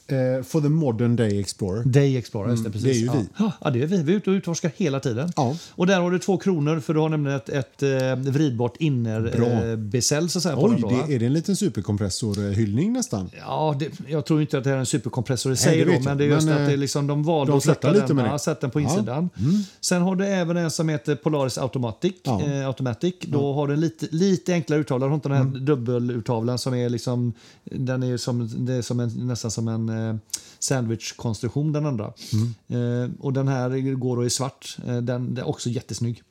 Eh, for the modern day explorer. Day Explorer, just det, precis. det är ju ja. vi. Ja, Ja, det är vi. Vi är ute och utforskar hela tiden. Ja. Och där har du två kronor för du har nämligen ett, ett eh, vridbart innerbesäll på Oj, den då, det, är det en liten superkompressorhyllning nästan? Ja, det, jag tror inte att det är en superkompressor i sig, då, men det är just Men, att det eh, liksom, de valde de att sätta lite den, med ja, sätta den på insidan. Sen har du även en som heter Polaris Automatic. Eh, Automatic. Då har du en lite, lite enklare urtavla. Du har inte den här Mm. dubbelurtavlan som är liksom, den är som, det är som en, nästan som en eh, sandwichkonstruktion den andra. Mm. Eh, och den här går då i svart. Eh, den, är också jättesnygg.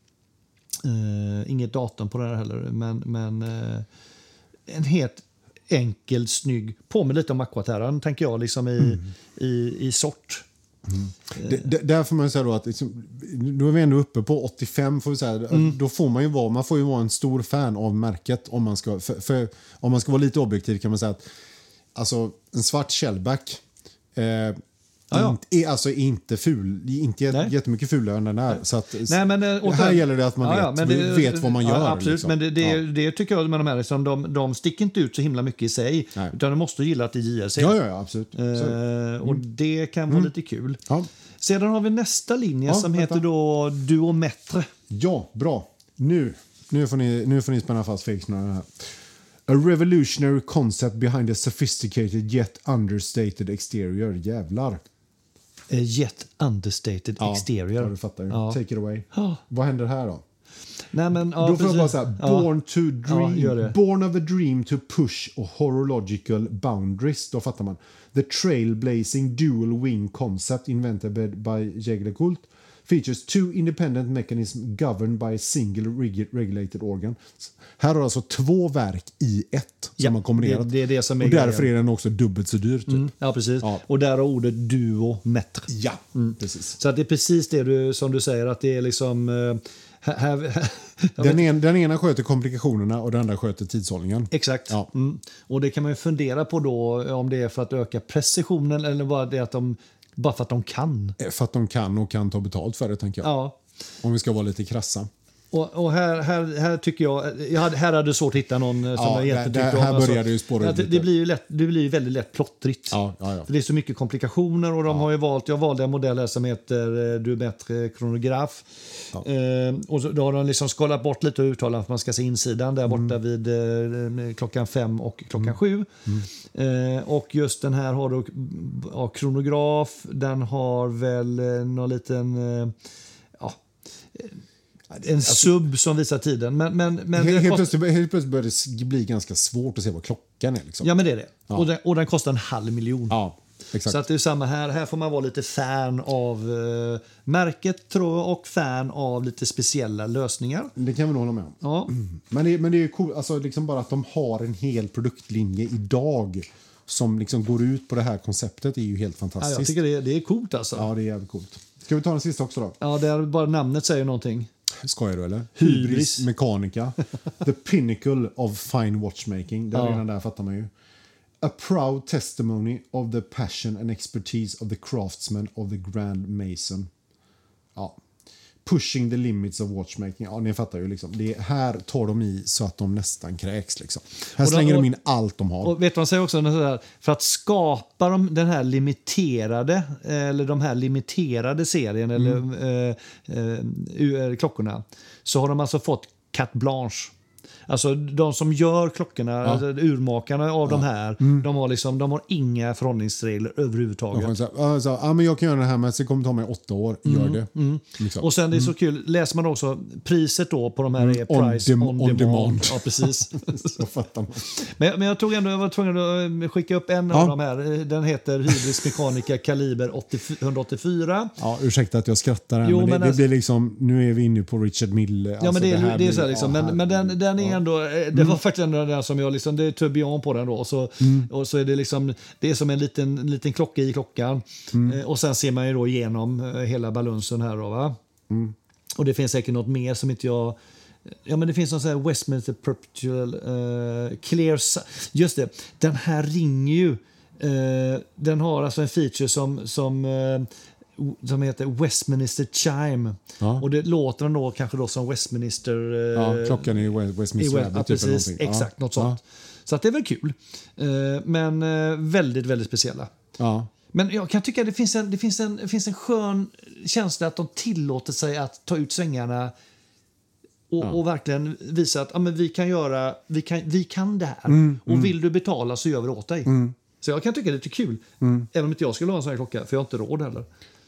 Inget datum på den här heller, men, men en helt enkel, snygg, påminner lite om Aquaterran tänker jag, liksom i, Mm. i, i sort. Det, det, där får man säga då att liksom, då är vi ändå uppe på 85. Får vi säga. Mm. Då får man ju vara, man får ju vara en stor fan av märket. Om man ska, för, för, om man ska vara lite objektiv kan man säga att alltså, en svart shellback eh, ja. Inte, är alltså inte ful, inte Nej. jät- jättemycket fulare än den är. Så att, Nej, men, eh, och här sen- gäller det att man Ja, ja, vet, det- vet vad man gör. Ja, absolut, liksom. men det, det, ja. det tycker jag med de här, liksom, de, de sticker inte ut så himla mycket i sig. Nej. Utan du måste gilla att det är JRC. Ja, ja, ja, absolut. Eh, och det kan vara lite kul. ja. Sedan har vi nästa linje som vänta. heter då Duometre. Ja, bra. Nu, nu, får, ni, nu får ni spänna fast fejksnörena här. A revolutionary concept behind a sophisticated yet understated exterior. Jävlar. Eh, Jet Understated Ja, Exterior. Ja, du fattar. Ja. Take it away. Ja. Vad händer här då? Nej, men, ja, då får jag bara säga, Ja. born to dream. det. born of a dream to push a horological boundaries. Då fattar man. The trailblazing dual wing concept invented by- Jägerkult features two independent mechanisms governed by a single reg- regulated organ. Här har du alltså två verk i ett som Ja, man kombinerat. det- det är det som Och därför grejen. är den också dubbelt så dyr. Typ. Mm, ja, precis. Ja. Och där har ordet Duometre. Ja, precis. Så att det är precis det du, som du säger, att det är liksom... här, jag [laughs] Den, en, den ena sköter komplikationerna och den andra sköter tidshållningen. Exakt. Ja. Mm. Och det kan man ju fundera på då om det är för att öka precisionen eller bara det att de bara för att de kan. Eh, För att de kan och kan ta betalt för det, tänker jag. Ja. Om vi ska vara lite krassa. Och, och här, här, här tycker jag, jag hade, här hade det svårt att hitta någon eh, som Ja, jag egentligen tyckte om. här börjar det ju spåra det, det, blir ju lätt, det blir väldigt lätt plottrigt. Ja, ja, det är så mycket komplikationer och de har ju valt, jag valde en modell här som heter eh, Dumetre kronograf. Eh, och så, då har de liksom skalat bort lite och uttalat att man ska se insidan där borta vid eh, klockan fem och klockan sju. Eh, och just den här har då ja, kronograf, den har väl eh, någon liten eh, ja, en sub som visar tiden. Men, men, men Helt, det kost- plötsligt, helt plötsligt börjar det bli ganska svårt att se vad klockan är. Liksom. Ja, men det är det. Och, den, och den kostar en halv miljon. Ja, exakt. Så att det är samma här. Här får man vara lite fan av eh, märket tror jag och fan av lite speciella lösningar. Det kan vi nog hålla med om. Ja, Men det, men det är coolt, alltså liksom bara att de har en hel produktlinje idag som liksom går ut på det här konceptet är ju helt ja fantastiskt. jag tycker det, det är coolt alltså. Ja. Ja, det är jävligt coolt. Ska vi ta den sista också då? där bara namnet säger någonting. Skojar du eller? Hybris. Mechanica. The pinnacle of fine watchmaking. Där Ja. Redan där fattar man ju. A proud testimony of the passion and expertise of the craftsman of the grand mason. Ja. Pushing the limits of watchmaking. Ja, ni fattar ju. Liksom. Det är, här tar de i så att de nästan kräks. Liksom. Här slänger och- de in allt de har. Och vet de säger också? Här, för att skapa de, den här limiterade, eller de här limiterade serien, eller eh, eh, u- klockorna, så har de alltså fått carte blanche. Alltså de som gör klockorna, alltså, urmakarna av de här, de, har liksom, de har inga förhållningsregler De överhuvudtaget. säga, ja, så, ja, men jag kan göra det här men det kommer ta mig åtta år. Gör det. Liksom. Och sen det är så kul, läser man också priset då på de här är On price dem- on, on demand. demand. Ja, precis. [laughs] så fattar man. Men, men jag, tog ändå, jag var tvungen att eh, skicka upp en Ja. av de här. Den heter Hybris Mechanica Kaliber 80, 184. Ja, ursäkta att jag skrattar här, Jo, men, det, men det alltså- blir liksom, nu är vi inne på Richard Mille. Ja, Alltså, men det, är- här det är så här liksom. ja, men, men den, den är Ja. Mm. Ändå, eh, det var faktiskt ändå den som jag liksom, det är tourbillon på den då. Och så, och så är det liksom, det är som en liten, liten klocka i klockan. Mm. Eh, och sen ser man ju då igenom eh, hela balunsen här då va. Mm. Och det finns säkert något mer som inte jag Ja, men det finns någon sån här Westminster Perpetual eh, Clear... Just det, den här ringer ju. Eh, den har alltså en feature som, som, eh, som heter Westminster Chime. Ja. Och det låter då kanske då som Westminster... Eh, Ja, klockan i West- Westminster West, Abbey. ja, typ, eller precis, någonting. exakt, ja. något sånt. Så att det är väl kul. Eh, men eh, väldigt, väldigt speciella. Ja. Men jag kan tycka att det finns en, det finns en, det finns en skön känsla att de tillåter sig att ta ut svängarna och, och verkligen visa att ja, men vi, kan göra, vi, kan, vi kan det här. Mm, och vill du betala så gör vi det åt dig. Så jag kan tycka det är lite kul. Mm. Även om inte jag skulle ha en sån här klocka, för jag har inte råd heller.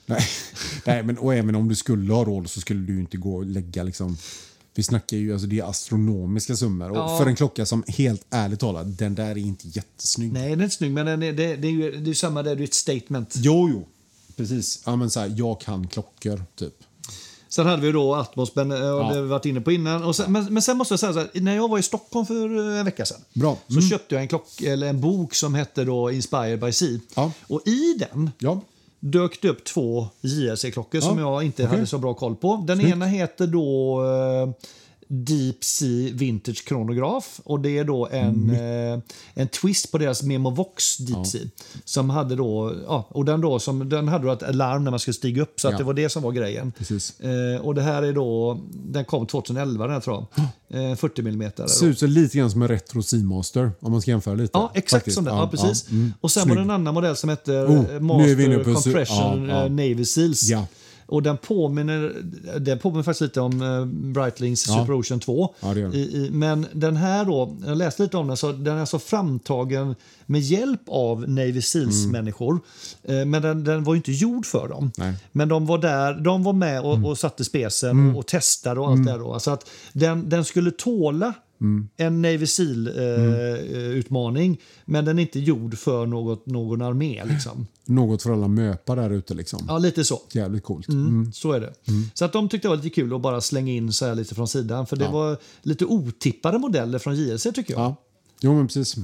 Nej. Nej, men och även om du skulle ha råd så skulle du inte gå och lägga liksom... Vi snackar ju, alltså det är astronomiska summor. Och Ja. för en klocka som helt ärligt talat, den där är inte jättesnygg. Nej, den är inte snygg, men den är, det, det är ju det är samma där, det är ett statement. Jo, jo. Precis. Ja, men så här, jag kan klockor, typ. Sen hade vi då Atmos, men, eh, och Ja. det har vi varit inne på innan. Sen, men, men sen måste jag säga så här, när jag var i Stockholm för eh, en vecka sedan Bra. så köpte jag en, klock, eller en bok som hette då Inspired by Sea. Ja. Och i den Ja. Dök det upp två JLC-klockor som jag inte okej. hade så bra koll på. Den ena heter då eh, Deep Sea Vintage Chronograph och det är då en, eh, en twist på deras Memovox Deep Sea. Som hade då, ja, och den, då som, den hade då ett larm när man skulle stiga upp så att Ja. det var det som var grejen. Eh, och det här är då, den kom 2011 den här tror jag. Eh, 40 mm. Ser ut lite grann som en retro Seamaster om man ska jämföra lite. Ja, exakt faktiskt. som den. Ja, precis. mm. Och sen Snygg. var det en annan modell som hette Oh, eh, Master Compression ja, ja. eh, Navy Seals. Och den påminner, den påminner faktiskt lite om eh, Breitlings Ja. Super Ocean 2. Ja, det. I, i, men den här då, jag läste lite om den, så den är alltså framtagen med hjälp av Navy Seals-människor. Eh, men den, den var ju inte gjord för dem. Nej. Men de var där, de var med och, och satte spesen och, och testade och allt det där då. Så att den, den skulle tåla en Navy Seal-utmaning, men den är inte gjord för något, någon armé. Liksom. Något för alla möpar där ute liksom. Ja, lite så. Jävligt coolt. Mm. Så är det. Så att de tyckte det var lite kul att bara slänga in så här lite från sidan. För det var lite otippade modeller från JLC tycker jag. Ja, Ja. Jo, men precis.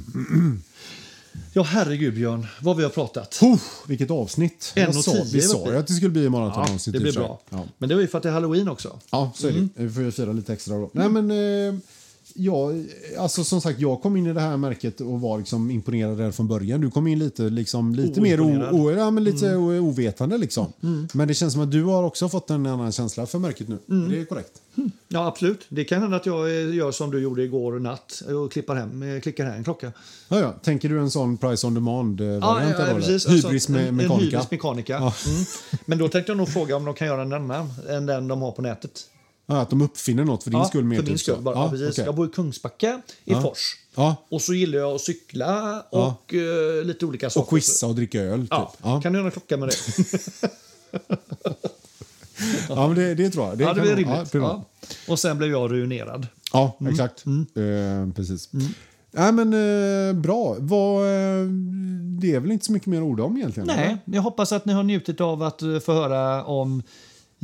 [clears throat] herregud Björn, vad vi har pratat. Puh, vilket avsnitt. En Jag och sa, tio vi sa ju att det skulle bli Ja, maratonavsnitt. det i och blir bra. Ja. Men det var ju för att det är halloween också. Ja, så är det. Vi får ju fira lite extra då. Nej, men, eh, ja, alltså, som sagt, jag kom in i det här märket och var liksom imponerad redan från början. Du kom in lite, liksom, lite mer o, o, ja, men lite o, ovetande. Liksom. Men det känns som att du har också fått en annan känsla för märket nu. Det är korrekt. Ja, absolut. Det kan hända att jag eh, gör som du gjorde igår natt och klippar hem, eh, klickar hem en klocka. Ja, ja. Tänker du en sån price on demand-variant? Ja, ja, eller? precis. Hybris Alltså, med en, mekanika? En hybris mekanika. Ja. Mm. Men då tänkte jag nog fråga om de kan göra en annan än den de har på nätet. Ja, att de uppfinner något för din ja, skull. Mer för min typ skull. Bara. Ja, Ja, precis. okej. Jag bor i Kungsbacka i Fors. Ja, Och så gillar jag att cykla och eh, lite olika saker. och quizza och dricka öl. Typ. Ja, Ja. kan du göra en klocka med det? [laughs] ja, men det, det tror jag. Det ja, det blir Ja, rimligt. Ja. Och sen blev jag ruinerad. Ja, Mm. exakt. Eh, precis. Nej, men eh, bra. Vad, eh, det är väl inte så mycket mer att orda om egentligen? Nej, eller? jag hoppas att ni har njutit av att eh, få höra om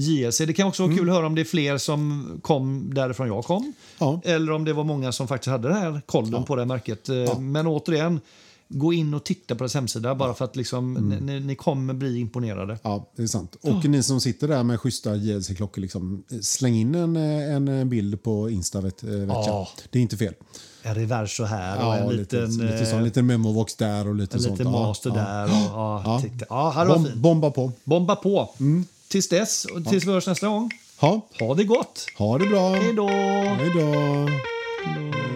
JLC. Det kan också vara kul att höra om det är fler som kom därifrån jag kom. Ja. Eller om det var många som faktiskt hade den här kollen på det här märket. Eh, Men återigen, gå in och titta på deras hemsida bara för att liksom, ni, ni kommer bli imponerade. Ja, det är sant. Och ni som sitter där med schyssta JLC-klockor, liksom, släng in en, eh, en bild på Insta. Vet, eh, vet Ja. jag. Det är inte fel. En revers så här och Ja, en lite, liten, lite, eh, sån, liten memovox där och lite en sånt. liten Ja, master ja. där. Och, ja, Ja. titta. ja, var Bom, bomba på. Bomba på tills dess, och tills vi hörs nästa gång, ha, ha det gott! Ha det bra! Hej då! Hej då!